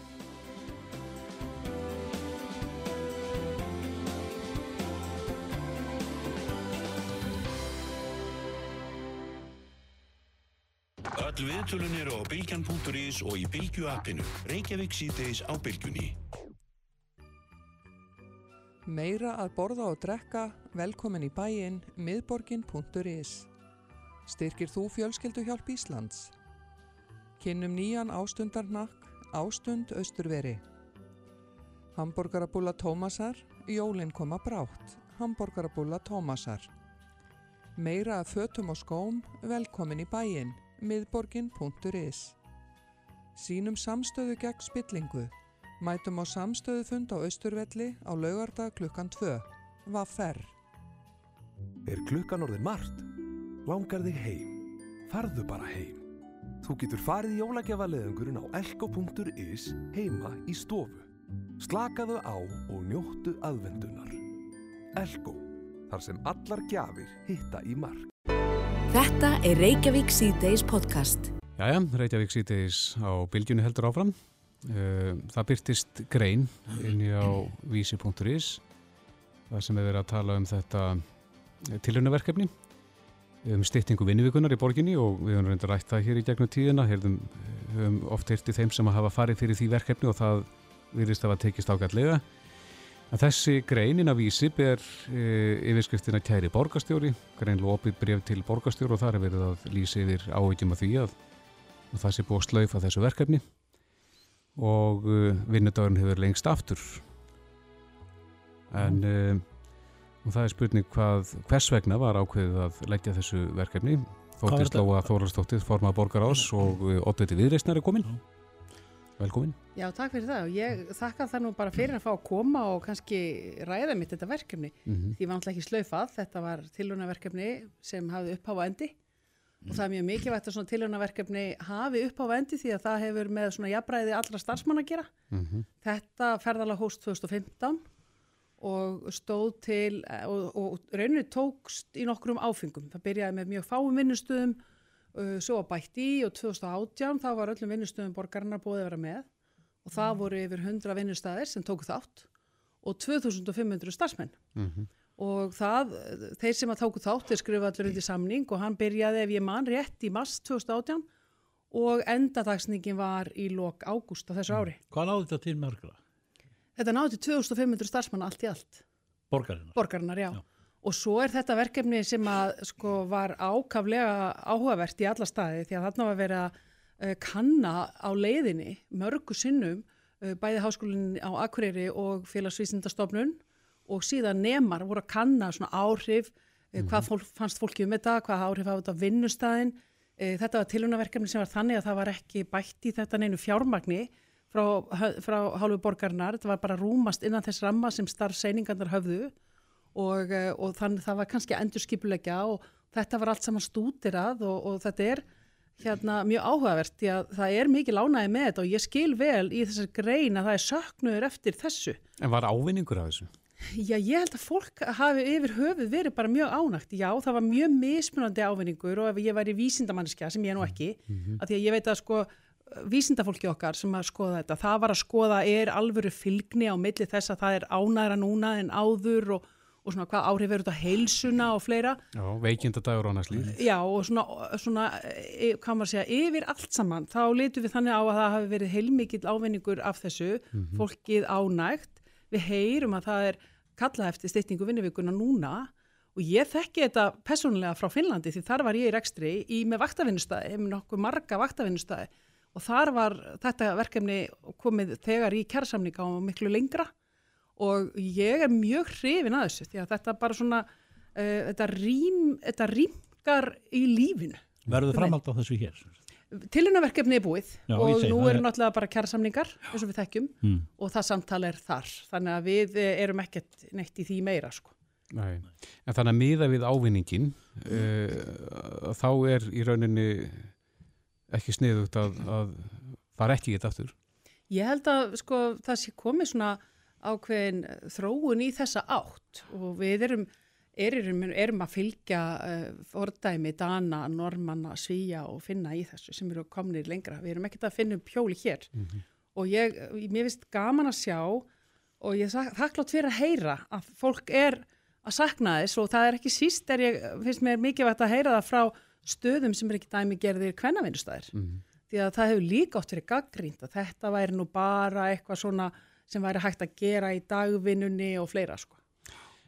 [SPEAKER 8] Öll viðtölun eru á bylgjan.is og í bylgju appinu. Reykjavík síðdeis á bylgjunni.
[SPEAKER 9] Meira að borða og drekka, velkomin í bæinn, miðborgin.is. Styrkir þú fjölskylduhjálp Íslands? Kynnum nýjan ástundarnakk, ástund austurveri. Hamborgarabúla Tómasar, jólinn koma brátt, Hamborgarabúla Tómasar. Meira að fötum og skóm, velkomin í bæinn, miðborgin.is. Sýnum samstöðu gegn spillingu. Mætum á samstöðu fund á Austurvelli á laugardag klukkan 2. Vaffer.
[SPEAKER 10] Er klukkan orðin margt? Langar þig heim? Farðu bara heim. Þú getur farið í jólagjafaleðungurinn á elko.is heima í stofu. Slakaðu á og njóttu aðvendunar. Elko, þar sem allar gjafir hitta í mark.
[SPEAKER 1] Þetta er Reykjavík C-Days podcast.
[SPEAKER 2] Jæja, Reykjavík síðdeis á bylgjunni heldur áfram. Eh, Það byrtist grein inn í á vísi.is það sem er verið að tala um þetta tilhörnaverkefni um styttingu vinnuvíkunar í borginni og við höfum reyndar rætt það hér í gegnum tíðina Heyrðum, höfum oft heyrti þeim sem hafa farið fyrir því verkefni og það virðist að tekist ágætlega. En þessi greinin af vísi ber e, yfirskriftina kæri borgarstjóri, greinlega opið bref til borgarstjóri og þar er verið að lýsa yfir áhyggjum af því að, að það sé búið að slaufa þessu verkefni og e, vinnudagurinn hefur lengst aftur. En e, og það er spurning hvað, hvers vegna var ákveðið að leggja þessu verkefni.
[SPEAKER 3] Hvað var
[SPEAKER 2] Þóttist
[SPEAKER 3] þetta?
[SPEAKER 2] Lóa Þóraldsdóttir, formað borgarás og Oddviti Viðreisnar er komin. Velkomin.
[SPEAKER 11] Já, takk fyrir það og ég þakka það nú bara fyrir að fá að koma og kannski ræða mitt þetta verkefni.
[SPEAKER 2] Mm
[SPEAKER 11] Því var náttúrulega ekki slaufað, þetta var tilhjónaverkefni sem hafði uppháfa endi og það er mjög mikilvægt að svona tilhjónaverkefni hafi uppháfa endi því að það hefur með svona jafnræði allra starfsmann að gera.
[SPEAKER 2] Mhm.
[SPEAKER 11] Þetta ferðalega hóst 2015 og stóð til og, og rauninu tókst í nokkrum áfengum. Það byrjaði með mjög fáum vinnustöðum, uh, svo var bætt í og 2018 þá var öllum vinnustöðum borgarna búið að vera með og það voru yfir 100 vinnustæðir sem tóku þátt og 2500 starfsmenn
[SPEAKER 2] Mhm.
[SPEAKER 11] Og það, þeir sem að tóku þátt þeir skrifa allir undir samning og hann byrjaði ef ég man rétt í mars 2018 og endadagsningin var í lok ágúst á þessu ári.
[SPEAKER 3] Hvað náði þetta til margra?
[SPEAKER 11] Þetta náði til 2500 starfsmanna allt í allt,
[SPEAKER 3] Borgarinnar.
[SPEAKER 11] borgarinnar, já.
[SPEAKER 3] Já.
[SPEAKER 11] Og svo er þetta verkefni sem að sko var ákaflega áhugavert í alla staði því að þarna var verið að uh, kanna á leiðinni mörgu sinnum uh, bæði háskólinn á Akureyri og félagsvísindastofnun og síðan nemar voru að kanna svona áhrif, uh, hvað fólk, fannst fólki um þetta, hvað áhrif hafa þetta á vinnustæðin. Uh, þetta var tilunarverkefni sem var þannig að það var ekki bætt í þetta neinu fjármagni frá, frá hálfu borgarnar, þetta var bara rúmast innan þess ramma sem starfseiningarnar höfðu og, eh, og þannig það var kannski endurskipulegja og þetta var allt saman stútirað og, og þetta er hérna mjög áhugavert því að það er mikið lánaði með þetta og ég skil vel í þessar grein að það er söknuður eftir þessu.
[SPEAKER 2] En var ávinningur af þessu?
[SPEAKER 11] Já, ég held að fólk hafi yfir höfuð verið bara mjög ánægt. Já, það var mjög mismunandi ávinningur og ef ég væri vísindamanniska sem ég nú ekki, mm -hmm. að því að ég veit að sko vísindafólki okkar sem að skoða þetta, það var að skoða er alvöru fylgni á milli þess að það er ánæra núna en áður og og svona hvað áhrif eru þetta heilsuna og fleira.
[SPEAKER 2] Já, veikindadagur og annars líf.
[SPEAKER 11] Já, og svona, svona e, hvað maður segja, yfir allt saman, þá litum við þannig á að það hafi verið heilmikill ávinningur af þessu, mm -hmm. fólkið ánægt, við heyrum að það er kallað eftir styrtingu vinnuvíkuna núna og ég þekki þetta personlega frá Finnlandi því þar var ég í rekstri í með vaktavinnustæði, með nokkuð marga vaktavinnustæði og þar var þetta verkefni komið þegar í kjærsamninga og miklu lengra og ég er mjög hrifin að þessu því að þetta bara svona uh, þetta, rým, þetta rýmgar í lífinu.
[SPEAKER 3] Verður framhald á þessu hér?
[SPEAKER 11] Tilunaverkefni er búið Já, og nú eru náttúrulega bara kjærasamningar eins og við þekkjum mm. og það samtala er þar þannig að við eh, erum ekkert neitt í því meira sko.
[SPEAKER 2] Nei, en þannig að miða við ávinningin uh, þá er í rauninni ekki sniðugt að, að fara ekki í þetta aftur.
[SPEAKER 11] Ég held að sko það sé komið svona ákveðin þróun í þessa átt og við erum, erum, erum að fylgja uh, fordæmi Dana, Normanna, Svíja og finna í þessu sem eru komnið lengra. Við erum ekkert að finna um pjóli hér mm -hmm. og ég, mér finnst gaman að sjá og ég þakklátt fyrir að heyra að fólk er að sakna þess og það er ekki síst er ég, finnst mér mikið vægt að heyra það frá stöðum sem er ekki dæmi gerðir kvennavinnustæðir. Mm -hmm. Því að það hefur líka oft verið gaggrínt að þetta væri nú bara eitthvað svona sem væri hægt að gera í dagvinnunni og fleira sko.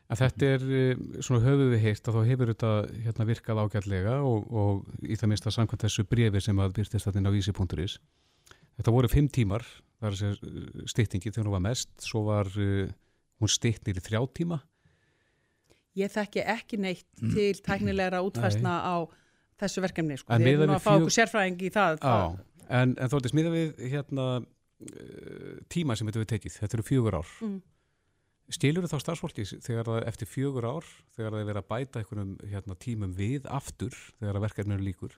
[SPEAKER 2] Að þetta er eh, svona höfuð við heilt að þá hefur þetta hérna, virkað ágætlega og, og í það minnst að samkvæmt þessu brefi sem að byrtist þetta inn á vísi.is þetta voru fimm tímar það er þessi eh, stýttingi þegar hún var mest svo var uh, hún stýttnir í þrjá tíma
[SPEAKER 11] Ég þekki ekki neitt mm. til tæknilegra útfæsna á þessu verkefni sko. Þið erum að fá okkur sérfræðing í það
[SPEAKER 2] á, En, en þóttið smíða við hérna tíma sem þetta við tekið, þetta eru fjögur ár mm. Stilur þá starfsfólki þegar það eftir fjögur ár þegar það er verið að bæta einhvernum hérna, tímum við aftur þegar verkefninu líkur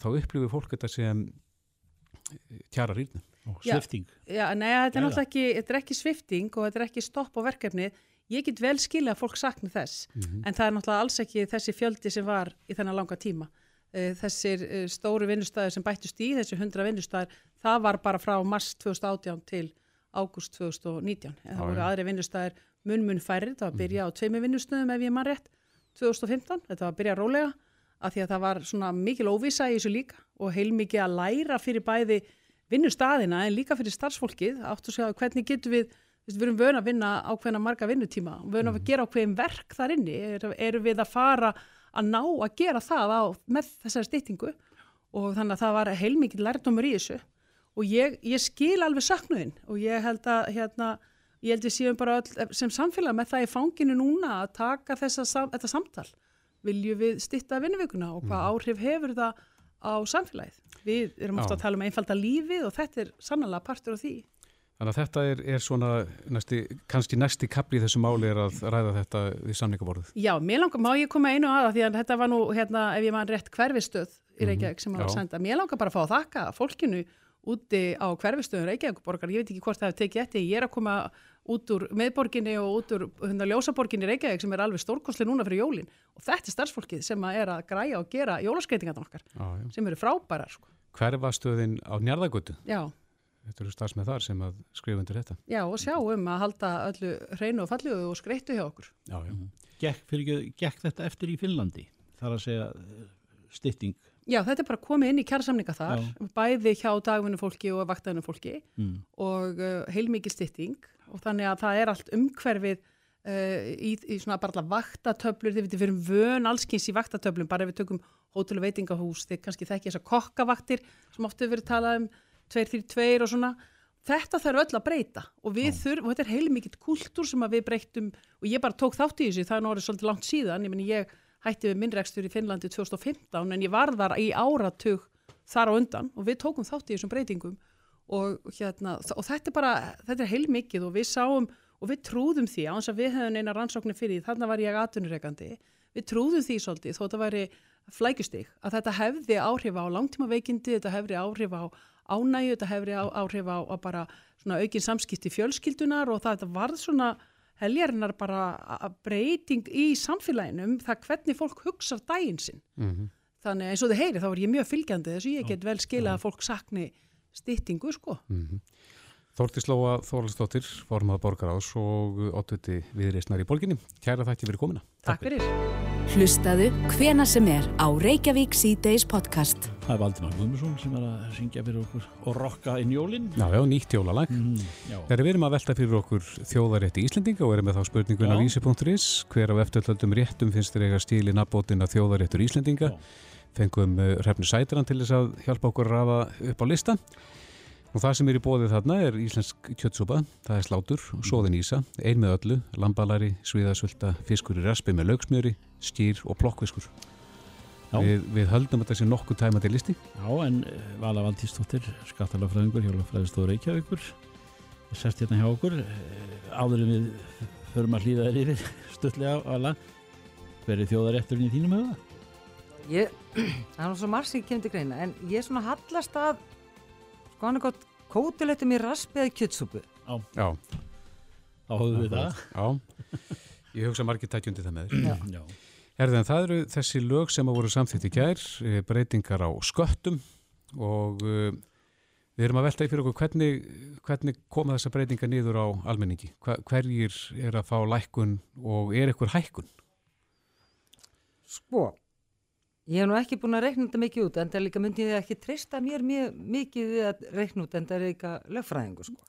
[SPEAKER 2] þá upplifir fólk þetta sem eh, tjara rýrnum
[SPEAKER 3] svifting
[SPEAKER 11] já, já, nei, þetta er náttúrulega ekki, þetta er ekki svifting og þetta er ekki stopp á verkefni ég get vel skilja að fólk sakna þess mm -hmm. en það er náttúrulega alls ekki þessi fjöldi sem var í þennan langa tíma. Eh, þessir eh, stóru vinnustæðir sem bættust í, þessi 100 vinnustæðir, það var bara frá mars 2018 til ágúst 2019. En það voru aðri vinnustæðir mun mun færri, það var að byrja á tveimi vinnustöðum ef ég mann rétt 2015, þetta var að byrja rólega að því að það var svona mikil óvisa í þessu líka og heilmikið að læra fyrir bæði vinnustæðina en líka fyrir starfsfólkið, áttu að segja hvernig getur við við erum vöna að vinna ákveðna marga vinnutíma, vöna að gera ákveðin verk þar inni, eru er við að fara að ná að gera það á, með þessari stýttingu og þannig að það var heilmikið lærdomur í þessu og ég, ég skil alveg saknuðin og ég held að hérna, ég held við séum bara öll, sem samfélag með það í fanginu núna að taka þessa, þetta samtal viljum við stýtta vinnuvíkuna og hvað mm. áhrif hefur það á samfélagið. Við erum ofta að tala um einfalda lífið og þetta er sannlega partur af því.
[SPEAKER 2] Þannig að þetta er, er svona næsti, kannski næsti kapli í þessu máli er að ræða þetta við samningaborðið.
[SPEAKER 11] Já, mér langar, má ég koma einu aða því að þetta var nú, hérna, ef ég mann rétt hverfistöð í Reykjavík sem að senda. Mér langar bara að fá að þakka fólkinu úti á hverfistöðun Reykjavíkborgar. Ég veit ekki hvort það hefur tekið eftir. Ég er að koma út úr meðborginni og út úr hundar ljósaborginni Reykjavík sem er alveg stórkosli núna fyrir jólinn. Og þetta er starfsfólkið sem er að græja og gera jólaskreitingarna okkar já, já. sem eru frábærar. Sko.
[SPEAKER 2] Hverfastöðin á Njarðagötu?
[SPEAKER 11] Já
[SPEAKER 2] þetta eru stafsmið þar sem að skrifa undir þetta.
[SPEAKER 11] Já og sjá um að halda öllu hreinu og falliðu og skreittu hjá okkur.
[SPEAKER 3] Já, já. Gekk, fyrir, gekk þetta eftir í Finnlandi? Þar að segja eh, stytting?
[SPEAKER 11] Já, þetta er bara komið inn í kjærsamninga þar, já. bæði hjá dagvinnu fólki og vaktæðinu fólki mm. og uh, heilmikið stytting og þannig að það er allt umhverfið uh, í, í svona bara vaktatöflur, þið erum vön allskins í vaktatöflum, bara ef við tökum hótel og veitingahús, þið kannski þekki þessar kokkavaktir sem hefur verið talað um 2-3-2 og svona þetta þarf öll að breyta og við þurfum, og þetta er heilmikið kultúr sem að við breytum og ég bara tók þátt í þessu, það er náttúrulega svolítið langt síðan, ég meni ég hætti við minnregstur í Finnlandi 2015 en ég var þar í áratug þar á undan og við tókum þátt í þessum breytingum. Og, hérna, og þetta er bara, þetta er heilmikið og við sáum og við trúðum því, á þess að við hefum eina rannsóknir fyrir því, þarna var ég aðtunurreikandi við trúðum því svolítið, þó þetta væri flækjustig, að þetta hefði áhrif á langtíma veikindi, þetta hefði áhrif á ánægju, þetta hefði áhrif á, á bara svona aukin samskipti fjölskyldunar og það varð svona heljarinnar bara breyting í samfélaginum, það hvernig fólk hugsa daginn sinn. Mm -hmm. Þannig eins og þið heyri, þá er ég mjög fylgjandi þess að ég get vel skila að fólk sakni styttingu, sko. Mm -hmm.
[SPEAKER 2] Þórtislóa Þórlastóttir, formað borgarás og óttuti viðreysnar í borginni. Kæra þætti fyrir komina.
[SPEAKER 11] Takk, Takk fyrir.
[SPEAKER 1] Hlustaðu hvena sem er á Reykjavík C-Days podcast.
[SPEAKER 3] Það er Valdimar Guðmusson sem er að syngja fyrir okkur og rocka inn jólinn.
[SPEAKER 2] Já, já, nýtt jólalag. Mm, Þegar við erum að velta fyrir okkur þjóðarétti Íslendinga og erum með þá spurningun á vísi.is hver á eftirlöldum réttum finnst þér eiga stíli nabótin að þjóðaréttur Íslendinga. Já. Fengum uh, Hrefni Sætran til þess að hjálpa okkur að rafa upp á lista. Og það sem er í bóðið þarna er íslensk kjötsúpa, það er slátur, sóðin ísa, ein með öllu, lambalari, sviðasvölda, fiskur í raspi með laugsmjöri, skýr og plokkfiskur. Við, við höldum að það sé nokkuð tæmandi listi.
[SPEAKER 3] Já, en eh, Vala Valtísdóttir, skattalagfræðingur, hjálpafræðistóður Reykjavíkur, sest hérna hjá okkur, eh, áður en við förum að hlýða þér yfir <laughs> stutlega á alla. Hver er þjóðarétturinn í þínum höfða?
[SPEAKER 12] Ég, <clears throat> það er nú svo marg sem ég kemur til greina, en ég er svona hallast að sko hann er gott kótilettum í raspiði kjötsúpu.
[SPEAKER 3] Já, Já. þá hóðum við það.
[SPEAKER 2] Já, <laughs> ég hugsa margir tækjundi það með þér. Erðan það eru þessi lög sem að voru samþitt í gær eh, breytingar á sköttum og uh, við erum að velta í fyrir okkur hvernig, hvernig koma þessa breytingar niður á almenningi? Hverjir er að fá lækkun og er eitthvað hækkun?
[SPEAKER 12] Sko Ég hef nú ekki búin að reikna þetta mikið út en það líka myndi ég ekki treysta mér mjög mikið við að reikna út en það er eitthvað lögfræðingu sko.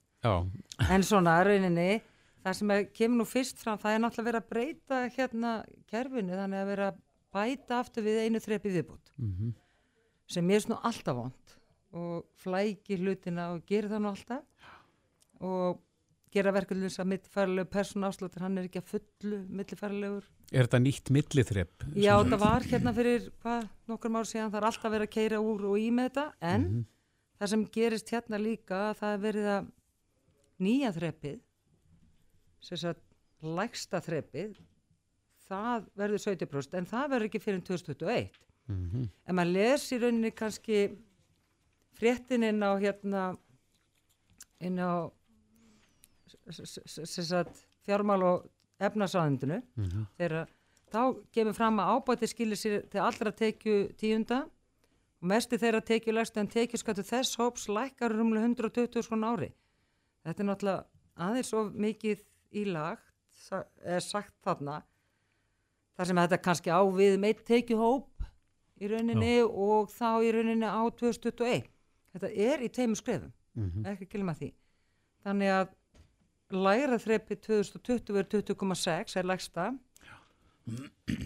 [SPEAKER 12] En svona rauninni það sem kemur nú fyrst fram það er náttúrulega verið að breyta hérna kerfinu þannig að vera að bæta aftur við einu þrepi viðbútt mm -hmm. sem er svona alltaf vond og flæki hlutina og gerir það nú alltaf og gera verkeflins að mittfærlegu persónafslóttir hann er ekki að fullu mittfærlegur
[SPEAKER 2] Er þetta nýtt milliþrepp?
[SPEAKER 12] Já, þetta var hérna fyrir hvað, nokkur már síðan, það er alltaf verið að keira úr og í með þetta, en mm -hmm. það sem gerist hérna líka, það er verið að nýja þreppið, sem sagt, lægsta þreppið, það verður 70%, en það verður ekki fyrir 2021. Mm -hmm. En maður lesi rauninni kannski fréttin inn á hérna, inn á, fjármál og efnasáðundinu mm -hmm. þegar þá kemur fram að ábæti skilir sér til allra tekju tíunda og mesti þeirra tekju læst en tekju skattu þess hóps lækkar rumlega 120 svona ári þetta er náttúrulega aðeins of mikið í lagt er sagt þarna þar sem þetta kannski á við meitt tekju hóp í rauninni Já. og þá í rauninni á 2021 þetta er í teimu skrefum mm -hmm. ekki kilma því þannig að læra þrepi 2020 verður 20,6 er lægsta.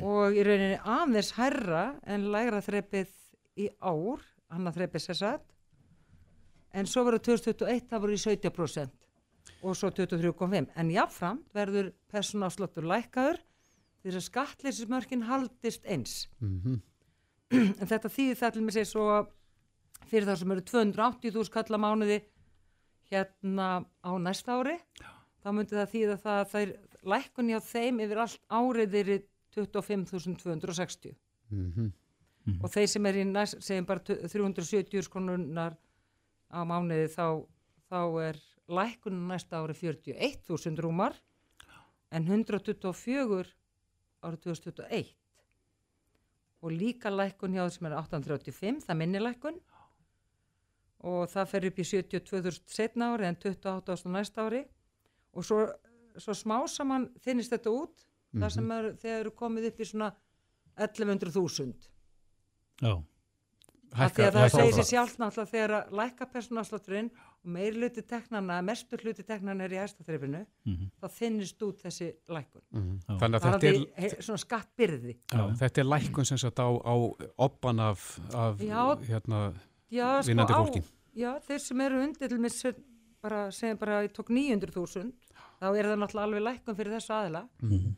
[SPEAKER 12] Og í rauninni aðeins herra en læra þrepið í ár annað þrepið sér satt en svo verður 2021 það voru í 70% og svo 23,5 en jáfnfram verður personáslottur lækkaður því að skatleysismörkin haldist eins. Mm -hmm. en þetta þýðir það til mig segir svo fyrir það sem eru 280.000 kalla mánuði hérna á næsta ári. Já. Þá myndi það þýða það að það er lækkun hjá þeim yfir allt árið er 25.260 mm -hmm. og þeir sem er í næst, segjum bara 370 skonunar á mánuði þá, þá er lækkun næsta ári 41.000 rúmar en 124 árið 2021 og líka lækkun hjá þeir sem er 835 það minni lækkun. Og það fer upp í 72.000 setna ári en 28.000 næsta ári og svo, svo smá saman þinnist þetta út mm -hmm. þar sem mhm. er, þeir eru komið upp í svona 1100.000
[SPEAKER 3] Já
[SPEAKER 12] af því að það segir sér sjálf náttúrulega þegar að lækka persónafslátturinn og meir hluti teknana, mestur hluti teknana er í hæstaþreifinu, mm -hmm. þá þinnist út þessi lækkun. Mm -hmm.
[SPEAKER 2] Þannig að þetta er,
[SPEAKER 12] er svona skattbyrði.
[SPEAKER 2] Já, þetta er lækkun sem sagt á, á oppan af, af já, hérna, já, vinnandi sko fólki.
[SPEAKER 12] Já, þeir sem eru undir, bara, segjum bara að ég tók 900.000, þá er það náttúrulega alveg lækkun fyrir þessu aðila, mm -hmm.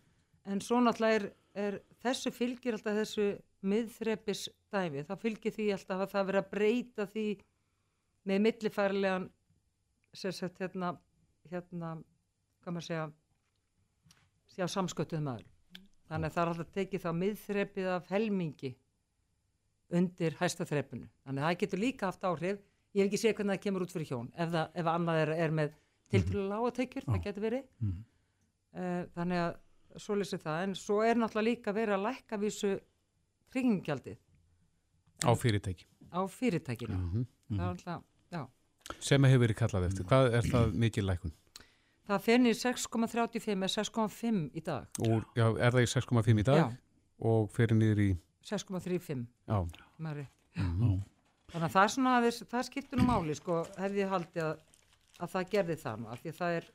[SPEAKER 12] en svo náttúrulega er, er þessu fylgir alltaf þessu miðþrepis dæmi, það fylgir því alltaf að það verið að breyta því með millifærlegan sérsett hérna hérna, hvað maður segja sjá samskötuð maður þannig að það er alltaf tekið þá miðþrepið af helmingi undir hæsta þrepunu, þannig að það getur líka haft áhrif, ég hef ekki séð hvernig það kemur út fyrir hjón, ef, það, ef annað er, er með tilfælu lágateikjur, það getur verið. Mm -hmm. uh, þannig að svo lýsir það, en svo er náttúrulega líka verið að lækka vísu tryggingjaldið
[SPEAKER 2] á fyrirtæki.
[SPEAKER 12] Á fyrirtækinu. Mm -hmm. mm -hmm. alltaf,
[SPEAKER 2] sem hefur verið kallað eftir. Hvað er það mikið lækun?
[SPEAKER 12] það fennir 6,35 eða 6,5 í dag.
[SPEAKER 2] Úr, já, er það í 6,5 í dag? Já. og fyrir niður í?
[SPEAKER 12] 6,35 mm -hmm. þannig að það er svona að það skiptur nú máli sko, hefði haldið að, að það gerði það nú, af því að það er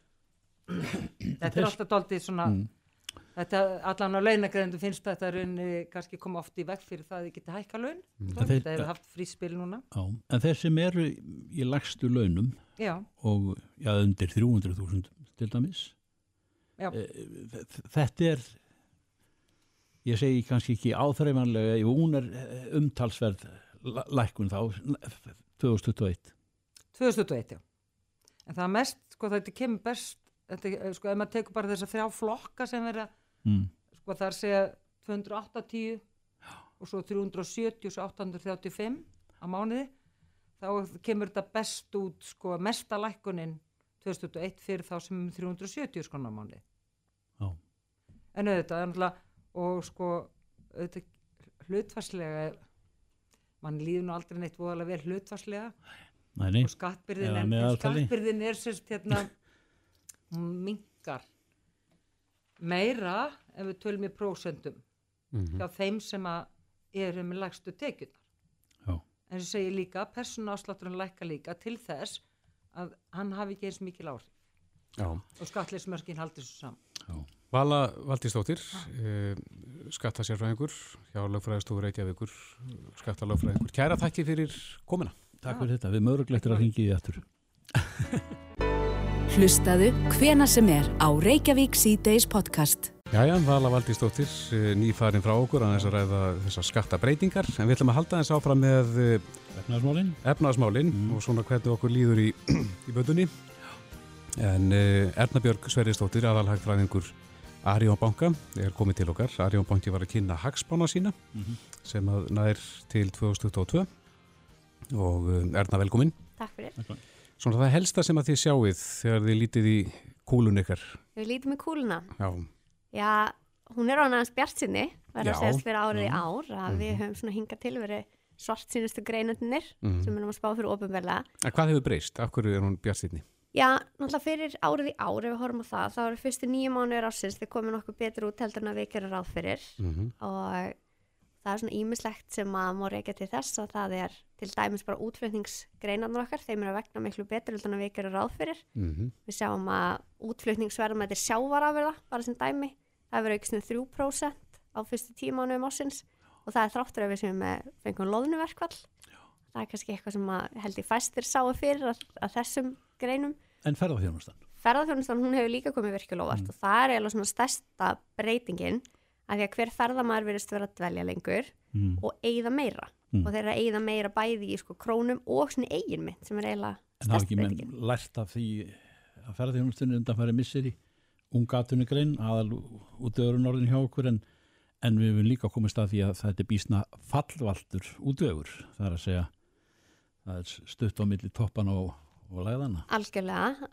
[SPEAKER 12] <clears throat> þetta er alltaf doldið svona mm. Þetta allan á launagreðendu finnst þetta raunni kannski koma oft í vekk fyrir það að þið geti hækka laun. Mm. Þetta hefur haft fríspil núna.
[SPEAKER 3] Já, en þeir sem eru í lagstu launum
[SPEAKER 12] já.
[SPEAKER 3] og já, undir 300.000 til dæmis, e, þetta er, ég segi kannski ekki áþreifanlega, hún er eh, umtalsverð lækun þá, 2021.
[SPEAKER 12] 2021, já. En það mest, sko þetta kemur best, þetta, sko ef maður tekur bara þess að þrjá flokka sem verða mm. sko þar segja 280 og svo 370 og svo 835 á mánuði þá kemur þetta best út sko mesta lækkunin 2001 fyrir þá sem 370 sko á mánuði
[SPEAKER 3] Já.
[SPEAKER 12] en auðvitað og sko auðvitað hlutfarslega mann líður nú aldrei neitt voðalega vel hlutfarslega
[SPEAKER 3] og
[SPEAKER 12] skattbyrðin ja, skattbyrðin er sérst hérna mingar meira ef við tölum í prósendum mm -hmm. hjá þeim sem að eru með lagstu tekjunar
[SPEAKER 3] Já.
[SPEAKER 12] en þess að segja líka persónaáslátturinn lækka líka til þess að hann hafi ekki eins mikil áhrif
[SPEAKER 2] Já.
[SPEAKER 12] og skatleismörkin haldi svo saman
[SPEAKER 2] Já. Vala Valdísdóttir eh, skattasérfræðingur hjá lögfræðistofur Reykjavíkur skattalögfræðingur, kæra þakki fyrir komina
[SPEAKER 3] Takk fyrir þetta, við mögurlegtir að ringi í þetta <laughs>
[SPEAKER 1] Hlustaðu hvena sem er á Reykjavík C-Days podcast.
[SPEAKER 2] Jæja, Vala Valdísdóttir, eh, nýfærin frá okkur að þess að ræða þessar skattabreitingar en við ætlum að halda þess áfram með
[SPEAKER 3] eh, efnaðasmálinn
[SPEAKER 2] efnaðasmálin, mm. og svona hvernig okkur líður í, <clears throat> í bötunni en uh, Erna Björg Sverrisdóttir, aðalhagfræðingur Arjón Banka, er komið til okkar. Arjón Banki var að kynna hagspána sína mm -hmm. sem að nær til 2022 og Erna velkomin
[SPEAKER 13] Takk fyrir
[SPEAKER 2] Svona það helsta sem að þið sjáuð þegar þið lítið í kúlun ykkar.
[SPEAKER 13] Við lítið með kúluna?
[SPEAKER 2] Já.
[SPEAKER 13] Já, hún er á næðans bjart sinni, verður að segja fyrir árið í ár, að mm. við mhm. höfum svona hingað til verið svart sínustu greinundinir mm. sem við erum að spá fyrir ofinverlega.
[SPEAKER 2] Hvað hefur breyst? Af hverju er hún bjart sinni?
[SPEAKER 13] Já, náttúrulega fyrir árið í ár, ef við horfum á það, þá eru fyrstu nýju mánuður ásins, þið komið nokkuð betur út heldur en að við gerum ráð fyrir mm -hmm. og það er svona ímislegt sem að má reykja til þess að það er til dæmis bara útflutningsgreinarnar okkar þeim eru að vegna miklu betur en við gerum ráð fyrir mm -hmm. við sjáum að útflutningsverðum þetta er sjávarafurða, bara sem dæmi það verður aukst með 3% á fyrstu tímánu um ásins og það er þráttur að við sem fengum loðnuverkvall það er kannski eitthvað sem held í fæstir sáu fyrir að, að þessum greinum
[SPEAKER 3] En ferðarþjónustan?
[SPEAKER 13] Ferðarþjónustan, hún hefur líka komið virkulóvart mm. og það er eiginlega svona stærsta breytingin að því að hver ferðamæður verðist vera að dvelja lengur mm. og eigða meira mm. og þeir eru að eigða meira bæði í sko krónum og svona eigin mynd sem er eiginlega
[SPEAKER 3] En það er ekki með lært af því að ferðarþjónustunni undan farið missir í ungatunugrein aðal út öðrun orðin hjá okkur en, en við hefum líka komist að því að þetta er bísna fallvaldur út öður það er að segja það er stutt á milli toppan og og lagðana.
[SPEAKER 13] Algjörlega,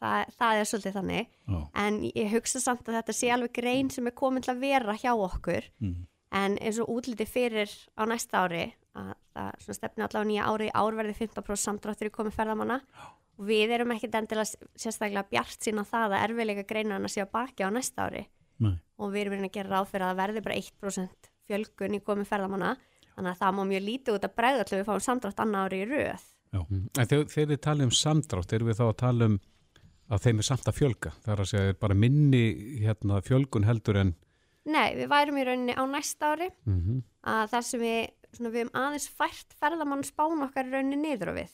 [SPEAKER 13] það, það er svolítið þannig Já. en ég hugsa samt að þetta sé alveg grein sem er komin til að vera hjá okkur mm. en eins og útliti fyrir á næsta ári að það stefni allavega nýja ári árverði 15% samdráttur í komið ferðamanna og við erum ekkit endilega sérstaklega bjart sína það að erfiðleika greinan að sé á baki á næsta ári
[SPEAKER 3] Nei.
[SPEAKER 13] og við erum að gera ráð fyrir að það verði bara 1% fjölgun í komið ferðamanna þannig að það má mjög lítið út að bregða til við fáum samdrátt annar ári í röð
[SPEAKER 2] Mm. En þegar, þið talum um samdrátt, erum við þá að tala um að þeim er samt að fjölga? Það er að segja bara minni hérna, fjölgun heldur en...
[SPEAKER 13] Nei, við værum í rauninni á næsta ári
[SPEAKER 2] Mm -hmm.
[SPEAKER 13] að þar sem við, svona, við hefum aðeins fært ferðamann spán okkar í rauninni niður á við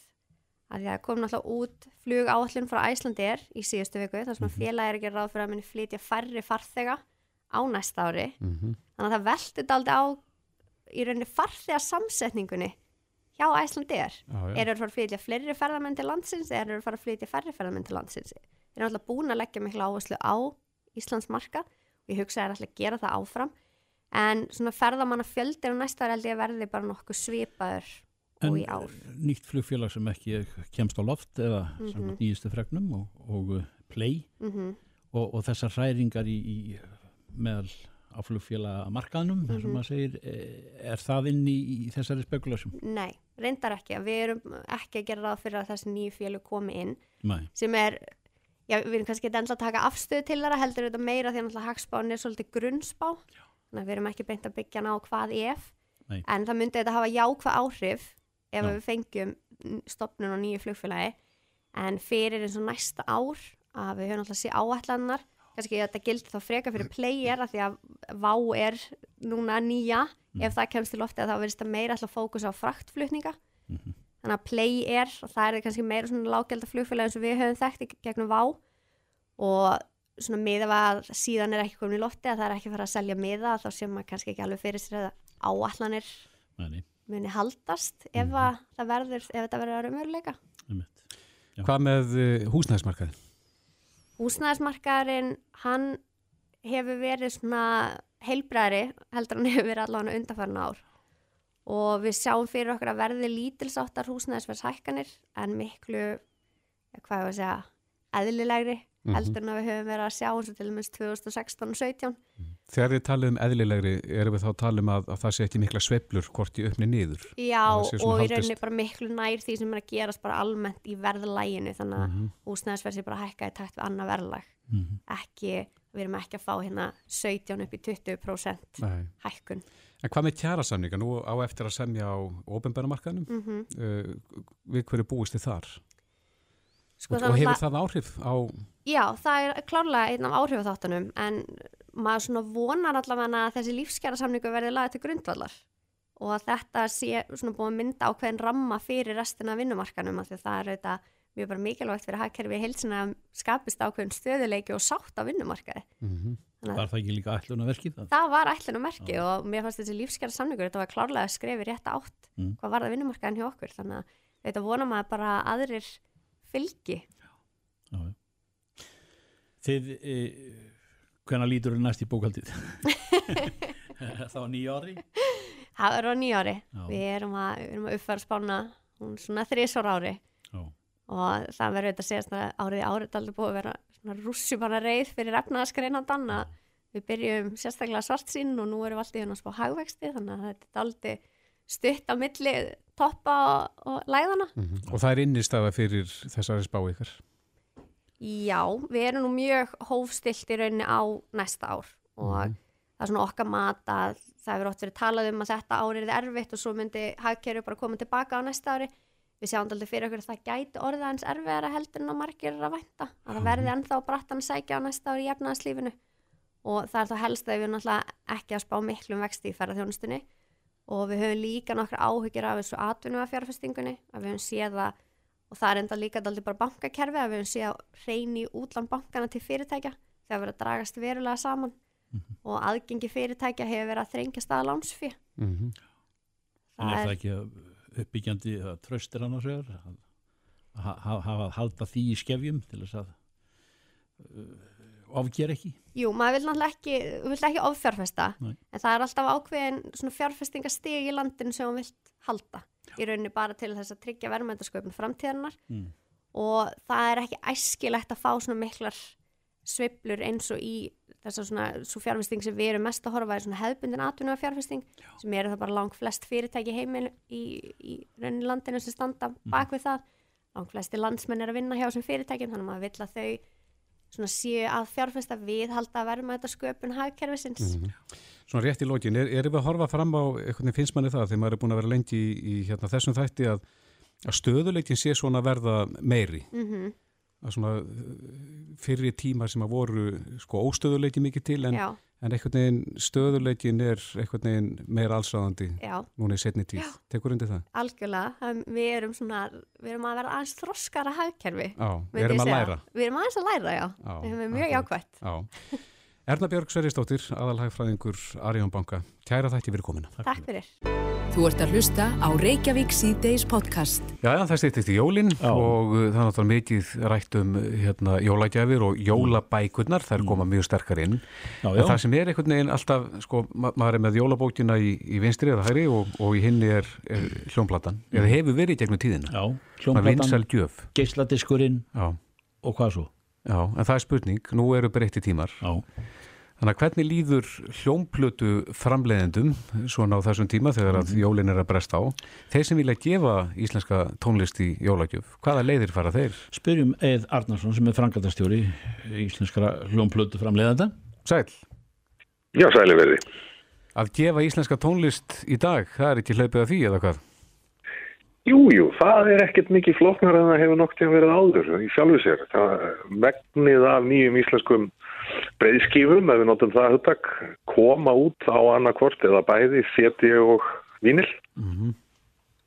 [SPEAKER 13] að því að kom náttúrulega út flug áallin frá Æslandir í síðustu viku þar sem mm -hmm. félagi er ekki ráð fyrir að minni flytja færri farþega á næsta ári
[SPEAKER 2] Mhm.
[SPEAKER 13] þannig að það velti daldi á í rauninni farþega samsetningunni hjá
[SPEAKER 2] já.
[SPEAKER 13] eru að fara að flytja fleiri ferðamenn til landsins eða eru að fara að flytja færri ferðamenn til landsins erum alltaf búin að leggja miklu áherslu á Íslands marka og ég hugsa að alltaf að gera það áfram en svona ferðamanna fjöldir á næsta ári held ég að verði bara nokkuð svipaður og í ár
[SPEAKER 3] nýtt flugfélag sem ekki kemst á loft eða mm. -hmm. nýjustu fregnum og, og uh, play
[SPEAKER 13] Mhm.
[SPEAKER 3] og, og þessar hræringar í, í meðal á flugfélag markaðnum, mm -hmm. segir eh, er það inn í, í þessari spekulasjum?
[SPEAKER 13] Nei, reyndar ekki við erum ekki að gera ráð fyrir að þessi nýju fjölu komi inn
[SPEAKER 3] Nei.
[SPEAKER 13] sem er já, við erum kannski ekki enda að taka afstöðu til þeirra heldur þetta meira því að hagspán er svolítið grunnspá þannig að við erum ekki beint að byggja hana á hvað ef
[SPEAKER 3] Nei.
[SPEAKER 13] en það myndi þetta hafa jákvæð áhrif ef
[SPEAKER 3] Já.
[SPEAKER 13] við fengjum stopnun á nýju flugfélagi en fyrir eins og næsta ár að við höfum alltaf sé áætlanar kannski þetta gildi þá freka fyrir player að því að vá er núna nýja ef það kemst til lofti að þá verðist það meira alltaf fókus á fraktflutninga. Þannig að play er og það er kannski meira svona lággelda flugfélagi eins og við höfum þekkt í gegnum vá og svona miða að síðan er ekki komin í lofti að það er ekki fara að selja miða þá sem maður kannski ekki alveg fyrir sér að áallanir
[SPEAKER 3] nei.
[SPEAKER 13] muni haldast ef að það verður ef þetta verður að raunveruleika.
[SPEAKER 2] Hvað með uh, húsnæðismarkaðin?
[SPEAKER 13] Húsnæðismarkaðurinn hann hefur verið svona heilbræðri heldur hann hefur verið allavega undanfærin ár. Og við sjáum fyrir okkur að verði lítilsáttar húsnæðisverðshækkanir en miklu hvað ég að segja eðlilegri
[SPEAKER 2] Mhm.
[SPEAKER 13] heldur en að við höfum verið að sjá eins og til dæmis 2016 og 17
[SPEAKER 2] Þegar þið talið um eðlilegri, erum við þá að tala um að, að það sé ekki mikla sveiflur hvort í uppni niður?
[SPEAKER 13] Já, og í rauninni bara miklu nær því sem er að gerast bara almennt í verðlæginu þannig að
[SPEAKER 2] Mhm.
[SPEAKER 13] húsnæðisverð sé bara hækka í takt við annað verðlag
[SPEAKER 2] Mhm.
[SPEAKER 13] ekki, við erum ekki að fá hérna 17 upp í 20%
[SPEAKER 2] Nei.
[SPEAKER 13] hækkun
[SPEAKER 2] En hvað með kjærasamninga? Nú á eftir að semja á ofinbæramarkaðinum.
[SPEAKER 13] Mhm.
[SPEAKER 2] uh, við hverju búist þið þar?
[SPEAKER 13] Sko,
[SPEAKER 2] og, hefur það áhrif á...
[SPEAKER 13] Já, það er klárlega einn af áhrifaþáttunum en maður svona vonar allavega að þessi lífskjara samningu verði lagið til grundvallar og að þetta sé svona búið að mynda ákveðin ramma fyrir restina af vinnumarkanum af því að það er auðvitað mjög bara mikilvægt fyrir hagkerfi heilsina að skapist ákveðin stöðuleiki og sátt á vinnumarkaði. Þannig að-
[SPEAKER 3] Var það ekki líka ætlunarverkið? Það?
[SPEAKER 13] Það var ætlun og merki og mér fannst þessi lífskjara samningur þetta var klárlega að skrefi rétt átt
[SPEAKER 3] Mm.
[SPEAKER 13] hvað var það vinnumarkaðin hjá okkur þannig að þetta vonar maður bara að aðrir fylgi.
[SPEAKER 3] Já, já. Þið, e, hvenær lítur þið næst í bókaldið? <laughs> það var nýja ári?
[SPEAKER 13] Það er á nýjári.
[SPEAKER 3] Já.
[SPEAKER 13] Við erum að, við erum að uppfæra spána hún svona þrísvar ári
[SPEAKER 3] Já.
[SPEAKER 13] og það verður þetta að segja svona árið í árið aldrei búið að vera svona rússjumanna reið fyrir efnaðaskreinandan að við byrjum sérstaklega svart sín og nú erum við alltaf hérna að spá hagvexti þannig að þetta er aldrei stutt á milli toppa og, og læðana.
[SPEAKER 2] Mhm. Og það er innistafa fyrir þessari spá ykkar?
[SPEAKER 13] Já, við erum nú mjög hófstilt í rauninni á næsta ár og það er svona okkar mat að það hefur ótt verið talað um að þetta árið er erfitt og svo myndi hagkerfi bara koma tilbaka á næsta ári. Við sjáum aldrei fyrir okkur að það gæti orðið hans erfiðara heldur en að margir er að vænta. Að það verði ennþá brattan sækja á næsta ári í efnaðarslífinu og það er þá helst að við erum náttúrulega ekki að spá miklum vexti í ferðarþjónustunni og við höfum líka nokkra áhyggjur af þessu atvinnum af fjárfestingunni að við höfum séð að og það er enda líka aldrei bara bankakerfi að við höfum séð að reyni útland bankana til fyrirtækja. Þegar verið að dragast verulega saman. Og aðgengi fyrirtækja hefur verið að þrengja staða lánsfí
[SPEAKER 2] Mhm.
[SPEAKER 3] En er
[SPEAKER 13] Það
[SPEAKER 3] ekki uppbyggjandi að tröstir hann á sig að ha- ha- hafa að halda því í skefjum til þess að uh, ofgera ekki?
[SPEAKER 13] Jú, maður vil náttúrulega ekki, vil ekki ofjárfesta.
[SPEAKER 3] Nei.
[SPEAKER 13] en það er alltaf ákveðin svona fjárfestingastig í landinu sem hún vilt halda í rauninni bara til þess að tryggja verðmændasköpun framtíðarinnar.
[SPEAKER 3] Mm.
[SPEAKER 13] og það er ekki æskilegt að fá svona miklar sveiflur eins og í þess að svona svo fjárfesting sem við erum mest að horfa er svona hefðbundin atvinnuða fjárfesting sem eru það bara lang flest fyrirtæki heimil í, í rauninni landinu sem standa bak við það. Lang flesti landsmenn er að vinna hjá þessum fyrirtækjum þannig að maður vill að þau svona séu að fjárfesta við halda að verma þetta sköpun hagkerfisins.
[SPEAKER 2] Mhm. Svona rétt í lókin, er, erum við að horfa fram á, veginn finnst manni það, þegar maður er búin að vera lengi í, í hérna, þessum þætti að, að stöðuleikin sé svona verða meiri.
[SPEAKER 13] Mhm.
[SPEAKER 2] Að svona uh, fyrri tíma sem að voru sko óstöðuleiki mikið til en,
[SPEAKER 13] Já.
[SPEAKER 2] En einhvern veginn stöðuleikin er einhvern veginn meira allsráðandi núna í setni tíð.
[SPEAKER 13] Já.
[SPEAKER 2] Tekur undir það?
[SPEAKER 13] Algjörlega, við erum svona, við erum að vera aðeins þroskara hagkerfi.
[SPEAKER 2] Já, við erum að læra.
[SPEAKER 13] Við erum aðeins að læra, já.
[SPEAKER 2] Já,
[SPEAKER 13] Við erum mjög jákvætt.
[SPEAKER 2] Já. <laughs> Erna Björg Sverrisdóttir, aðalhagfræðingur Arjón Banka. Kæra þætti fyrir komina.
[SPEAKER 13] Takk fyrir.
[SPEAKER 1] Þú ert að hlusta á Reykjavík C-Days podcast.
[SPEAKER 2] Já, já, það stýttist í jólinn og uh, það er náttúrulega mikið rætt um hérna, jólagjafir og jólabækurnar, þær koma mjög sterkar inn.
[SPEAKER 3] Já,
[SPEAKER 2] En
[SPEAKER 3] já.
[SPEAKER 2] það sem er einhvern veginn alltaf, sko, ma maður er með jólabókina í, í vinstri eða hæri og, og í hinni er, er hljónplatan, eða hefur verið í gegnum tíðina.
[SPEAKER 3] Já. Geisladiskurinn
[SPEAKER 2] Já.
[SPEAKER 3] og hvað svo?
[SPEAKER 2] Já, en það er spurning, nú eru breytti tímar.
[SPEAKER 3] Já.
[SPEAKER 2] Þannig að hvernig líður hljómplötu framleiðendum svona á þessum tíma þegar að jólin er að bresta á? Þeir sem vilja gefa íslenska tónlist í jólagjöf, hvaða leiðir fara þeir?
[SPEAKER 3] Spyrjum Eð Arnarsson sem er frangatastjóri íslenskara hljómplötu framleiðanda.
[SPEAKER 2] Sæl.
[SPEAKER 14] Já, sæli verði.
[SPEAKER 2] Að gefa íslenska tónlist í dag, það er ekki hlaupið að því eða hvað?
[SPEAKER 14] Jú, jú, það er ekkert mikið flóknar en það hefur nokt til að verið áður í sjálfu sér. Það megnið af nýjum íslenskum breyðskífum, ef við notum það hugtak, koma út á annarkvort eða bæði seti og vínil.
[SPEAKER 2] Mm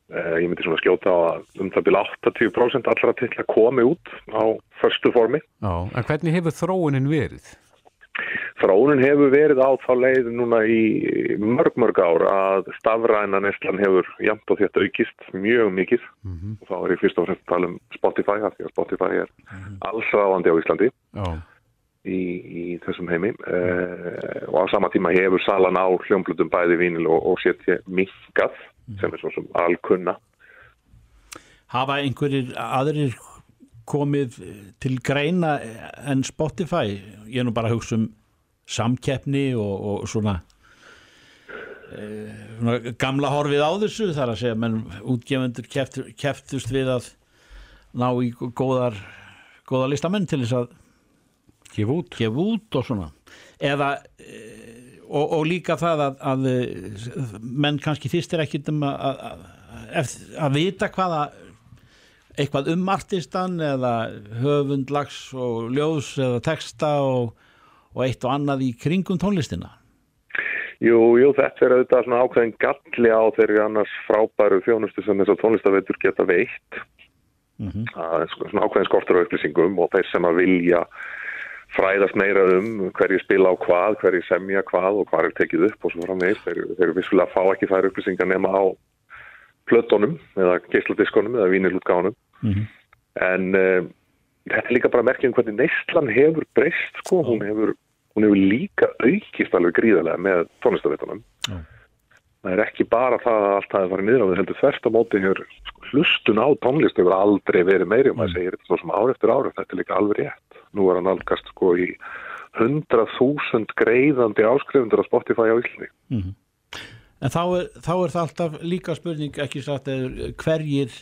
[SPEAKER 14] Eh, Ég myndi svona skjóta á að um það byrja 80% allra til að komi út á förstu formi.
[SPEAKER 2] Já, en hvernig hefur þróunin verið?
[SPEAKER 14] Þróunin hefur verið á þá leið núna í mörg mörg ár að stafræna neslan hefur jæmt og þetta aukist mjög mikið. Og þá er ég fyrst og fremst að tala um Spotify af því að Spotify er allsráðandi á Íslandi.
[SPEAKER 2] Já.
[SPEAKER 14] í, í þessum heimi. Eh, og á sama tíma hefur salan á hljómblutum bæði vínil og, og setja minkað sem er svo sem alkunna.
[SPEAKER 3] Hafa einhverjir aðrir komið til greina en Spotify? Ég er nú bara að hugsa um samkeppni og, og svona, e, svona gamla horfið á þessu þar að segja menn útgefundur keftur, keftust við að ná í góðar, góða listamenn til þess að
[SPEAKER 2] gefa út,
[SPEAKER 3] gefa út og svona eða e, og, og líka það að, að menn kannski þýstir ekkit um að, að, að, að vita hvaða eitthvað um artistan eða höfundlags og ljós eða texta og, og eitt og annað í kringum tónlistina?
[SPEAKER 14] Jú, jú, þetta er auðvitað svona ákveðin galli á þeirri annars frábæru þjónustu sem þessar tónlistaveitur geta veitt. Það er svona ákveðin skortur á upplýsingum og þeir sem að vilja fræðast meira um hverju spila á hvað, hverju semja hvað og hvað er tekið upp og svo framvegis. Þeir, þeir vissulega fá ekki þær upplýsingar nema á plötunum eða geisladiskonum eða vínilútgáðunum en uh, þetta er líka bara merkjum hvernig neistlan hefur breyst sko, hún hefur, hún hefur líka aukist alveg gríðarlega með tónlistaveitunum það er ekki bara það að allt hafi farið niður á því heldur þvert á móti hefur sko, hlustun á tónlist hefur aldrei verið meiri. Og maður segir þetta svo sem ár eftir ár þetta er líka alveg rétt. Nú er hann algast sko í 100.000 greiðandi áskrifundur á Spotify á Íslandi.
[SPEAKER 3] Mhm. En þá er, þá er það alltaf líka spurning ekki satt eða hverjir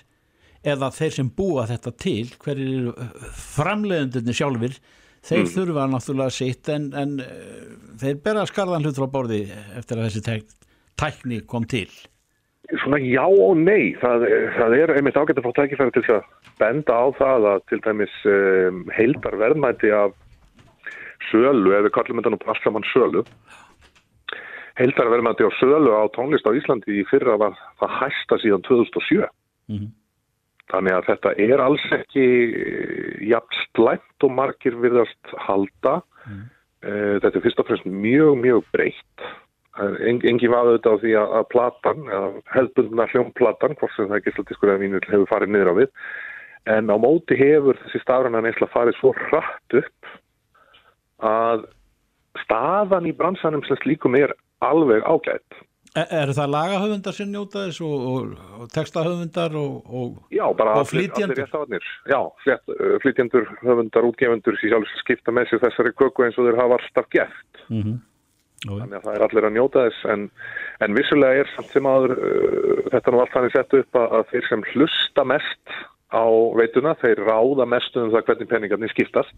[SPEAKER 3] eða þeir sem búa þetta til hverjir eru framleiðendurni sjálfur þeir
[SPEAKER 14] Mm.
[SPEAKER 3] þurfa náttúrulega sitt en, en eh, þeir bera skarðan hlut frá borði eftir að þessi tek, tækni kom til
[SPEAKER 14] Svona já og nei, það, það er einmitt ágætt að fá tækifæri til að benda á það að til dæmis um, heildar verðmæti af sölu, nú bara allt saman sölu, heildar verðmæti á sölu á tónlist á Íslandi í fyrra var það hæsta síðan 2007. Þannig að þetta er alls ekki jafn slæmt og margir virðast halda. Eh, Þetta er fyrst og fremst mjög, mjög breytt. En, engin vaða auðvitað á því að, platan, hefðbundna hljómplatan, hvort sem það er gísladiskur eða vínul, hefur farið niður á við. En á móti hefur þessi stafræna neysla farið svo hratt upp að staðan í bransanum sem slíkum er alveg ágætt.
[SPEAKER 3] Er, eru það lagahöfundar sem njóta þess og, og, og textahöfundar og, og,
[SPEAKER 14] réttafarnir. Já, flyt, uh, höfundar, útgefundur sem skipta með sér þessari köku eins og þeir hafa alltaf gert.
[SPEAKER 3] Mm -hmm.
[SPEAKER 14] Þannig að það er allir að njóta þess en, en vissulega er samt sem aður uh, þetta nú allt þannig sett upp að, að þeir sem hlusta mest á veituna, þeir ráða mest um það hvernig peningarnir skiptast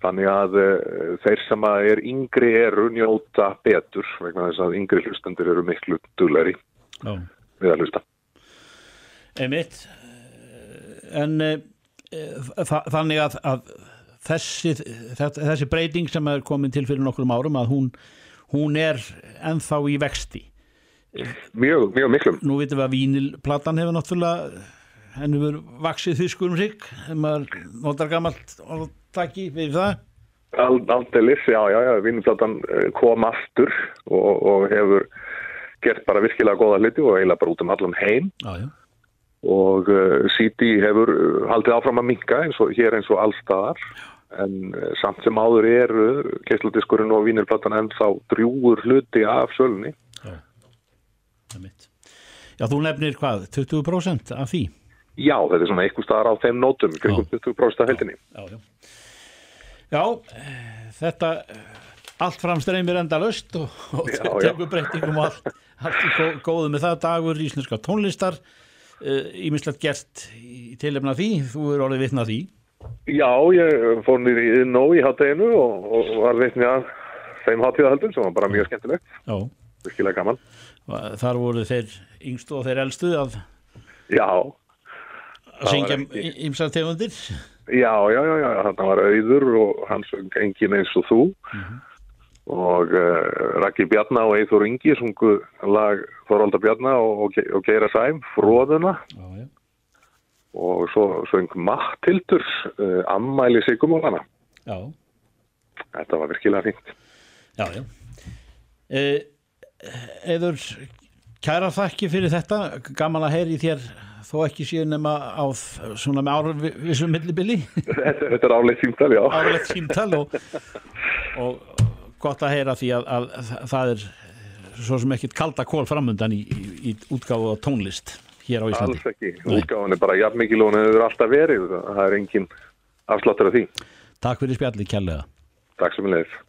[SPEAKER 14] Þannig að uh, þeir sem að er yngri eru njóta betur vegna þess að yngri hlustendur eru miklu dugleiri
[SPEAKER 3] Já.
[SPEAKER 14] við að hlusta.
[SPEAKER 3] Einmitt. En uh, þa þannig að, að þessi, þessi breyting sem er komin til fyrir nokkrum árum að hún, hún er ennþá í vexti.
[SPEAKER 14] Mjög, mjög miklum.
[SPEAKER 3] Nú vitum við að vínilplatan hefur náttúrulega henni verið vaksið þýskur um sig þegar maður notar gammalt orðtaki við það.
[SPEAKER 14] Aldeilis, já, já, já, vínplatan kom aftur og, og hefur gert bara virkilega góða hluti og eiginlega bara út um allan heim.
[SPEAKER 3] Já, já.
[SPEAKER 14] Og uh, CD hefur haldið áfram að minka eins og hér eins og allstaðar en uh, samt sem áður er keisladiskurinn og vínirplatan ennþá drjúur hluti af sölunni.
[SPEAKER 3] Já, Já þú nefnir hvað, 20% af því?
[SPEAKER 14] Já, þetta er svona eitthvað staðar á þeim nótum kringum 20% af heldinni
[SPEAKER 3] Já, já Já, þetta allt framstreymir enda löst og, og já, tekur breytingum og allt, allt góðu með það. Dagur íslenska tónlistar ímislegt gert í tilefna því, þú er orðið vitna því.
[SPEAKER 14] Já, ég fór nýri í Nó í hátteginu og, og var vitni að þeim háttíðahaldum sem var bara mjög skemmtilegt.
[SPEAKER 3] Já.
[SPEAKER 14] Virkilega gaman.
[SPEAKER 3] Þar voru þeir yngstu og þeir eldstu að
[SPEAKER 14] Já.
[SPEAKER 3] að syngja ymsar tegundir
[SPEAKER 14] Já, já, já, já, hann var auður og hann söng engin eins og þú. Mm -hmm. og uh, Raki Bjarná og Eithor Ingi sungu lag Þorvalda Bjarná og, og, Geira Sæm Fróðuna
[SPEAKER 3] já, já.
[SPEAKER 14] og svo söng Mattildur uh, Ammæli Sigumólana
[SPEAKER 3] Já.
[SPEAKER 14] Þetta var virkilega fínt.
[SPEAKER 3] Já, já. Eh, Eður kæra þakki fyrir þetta gaman að heyri þér þó ekki séu nema á svona með árvissum millibili. <laughs>
[SPEAKER 14] Þetta, er áleitt símtal, já.
[SPEAKER 3] Áleitt símtal og, og gott að heyra því að, að, að það er svo sem ekkit kalda kól framundan í, í, í útgáfu á tónlist hér á Íslandi.
[SPEAKER 14] Alls ekki, útgáfun er bara jafn mikið lónu en það er alltaf verið, það er engin afsláttur af því.
[SPEAKER 3] Takk fyrir spjalli kjærlega
[SPEAKER 14] Takk sem við leiðis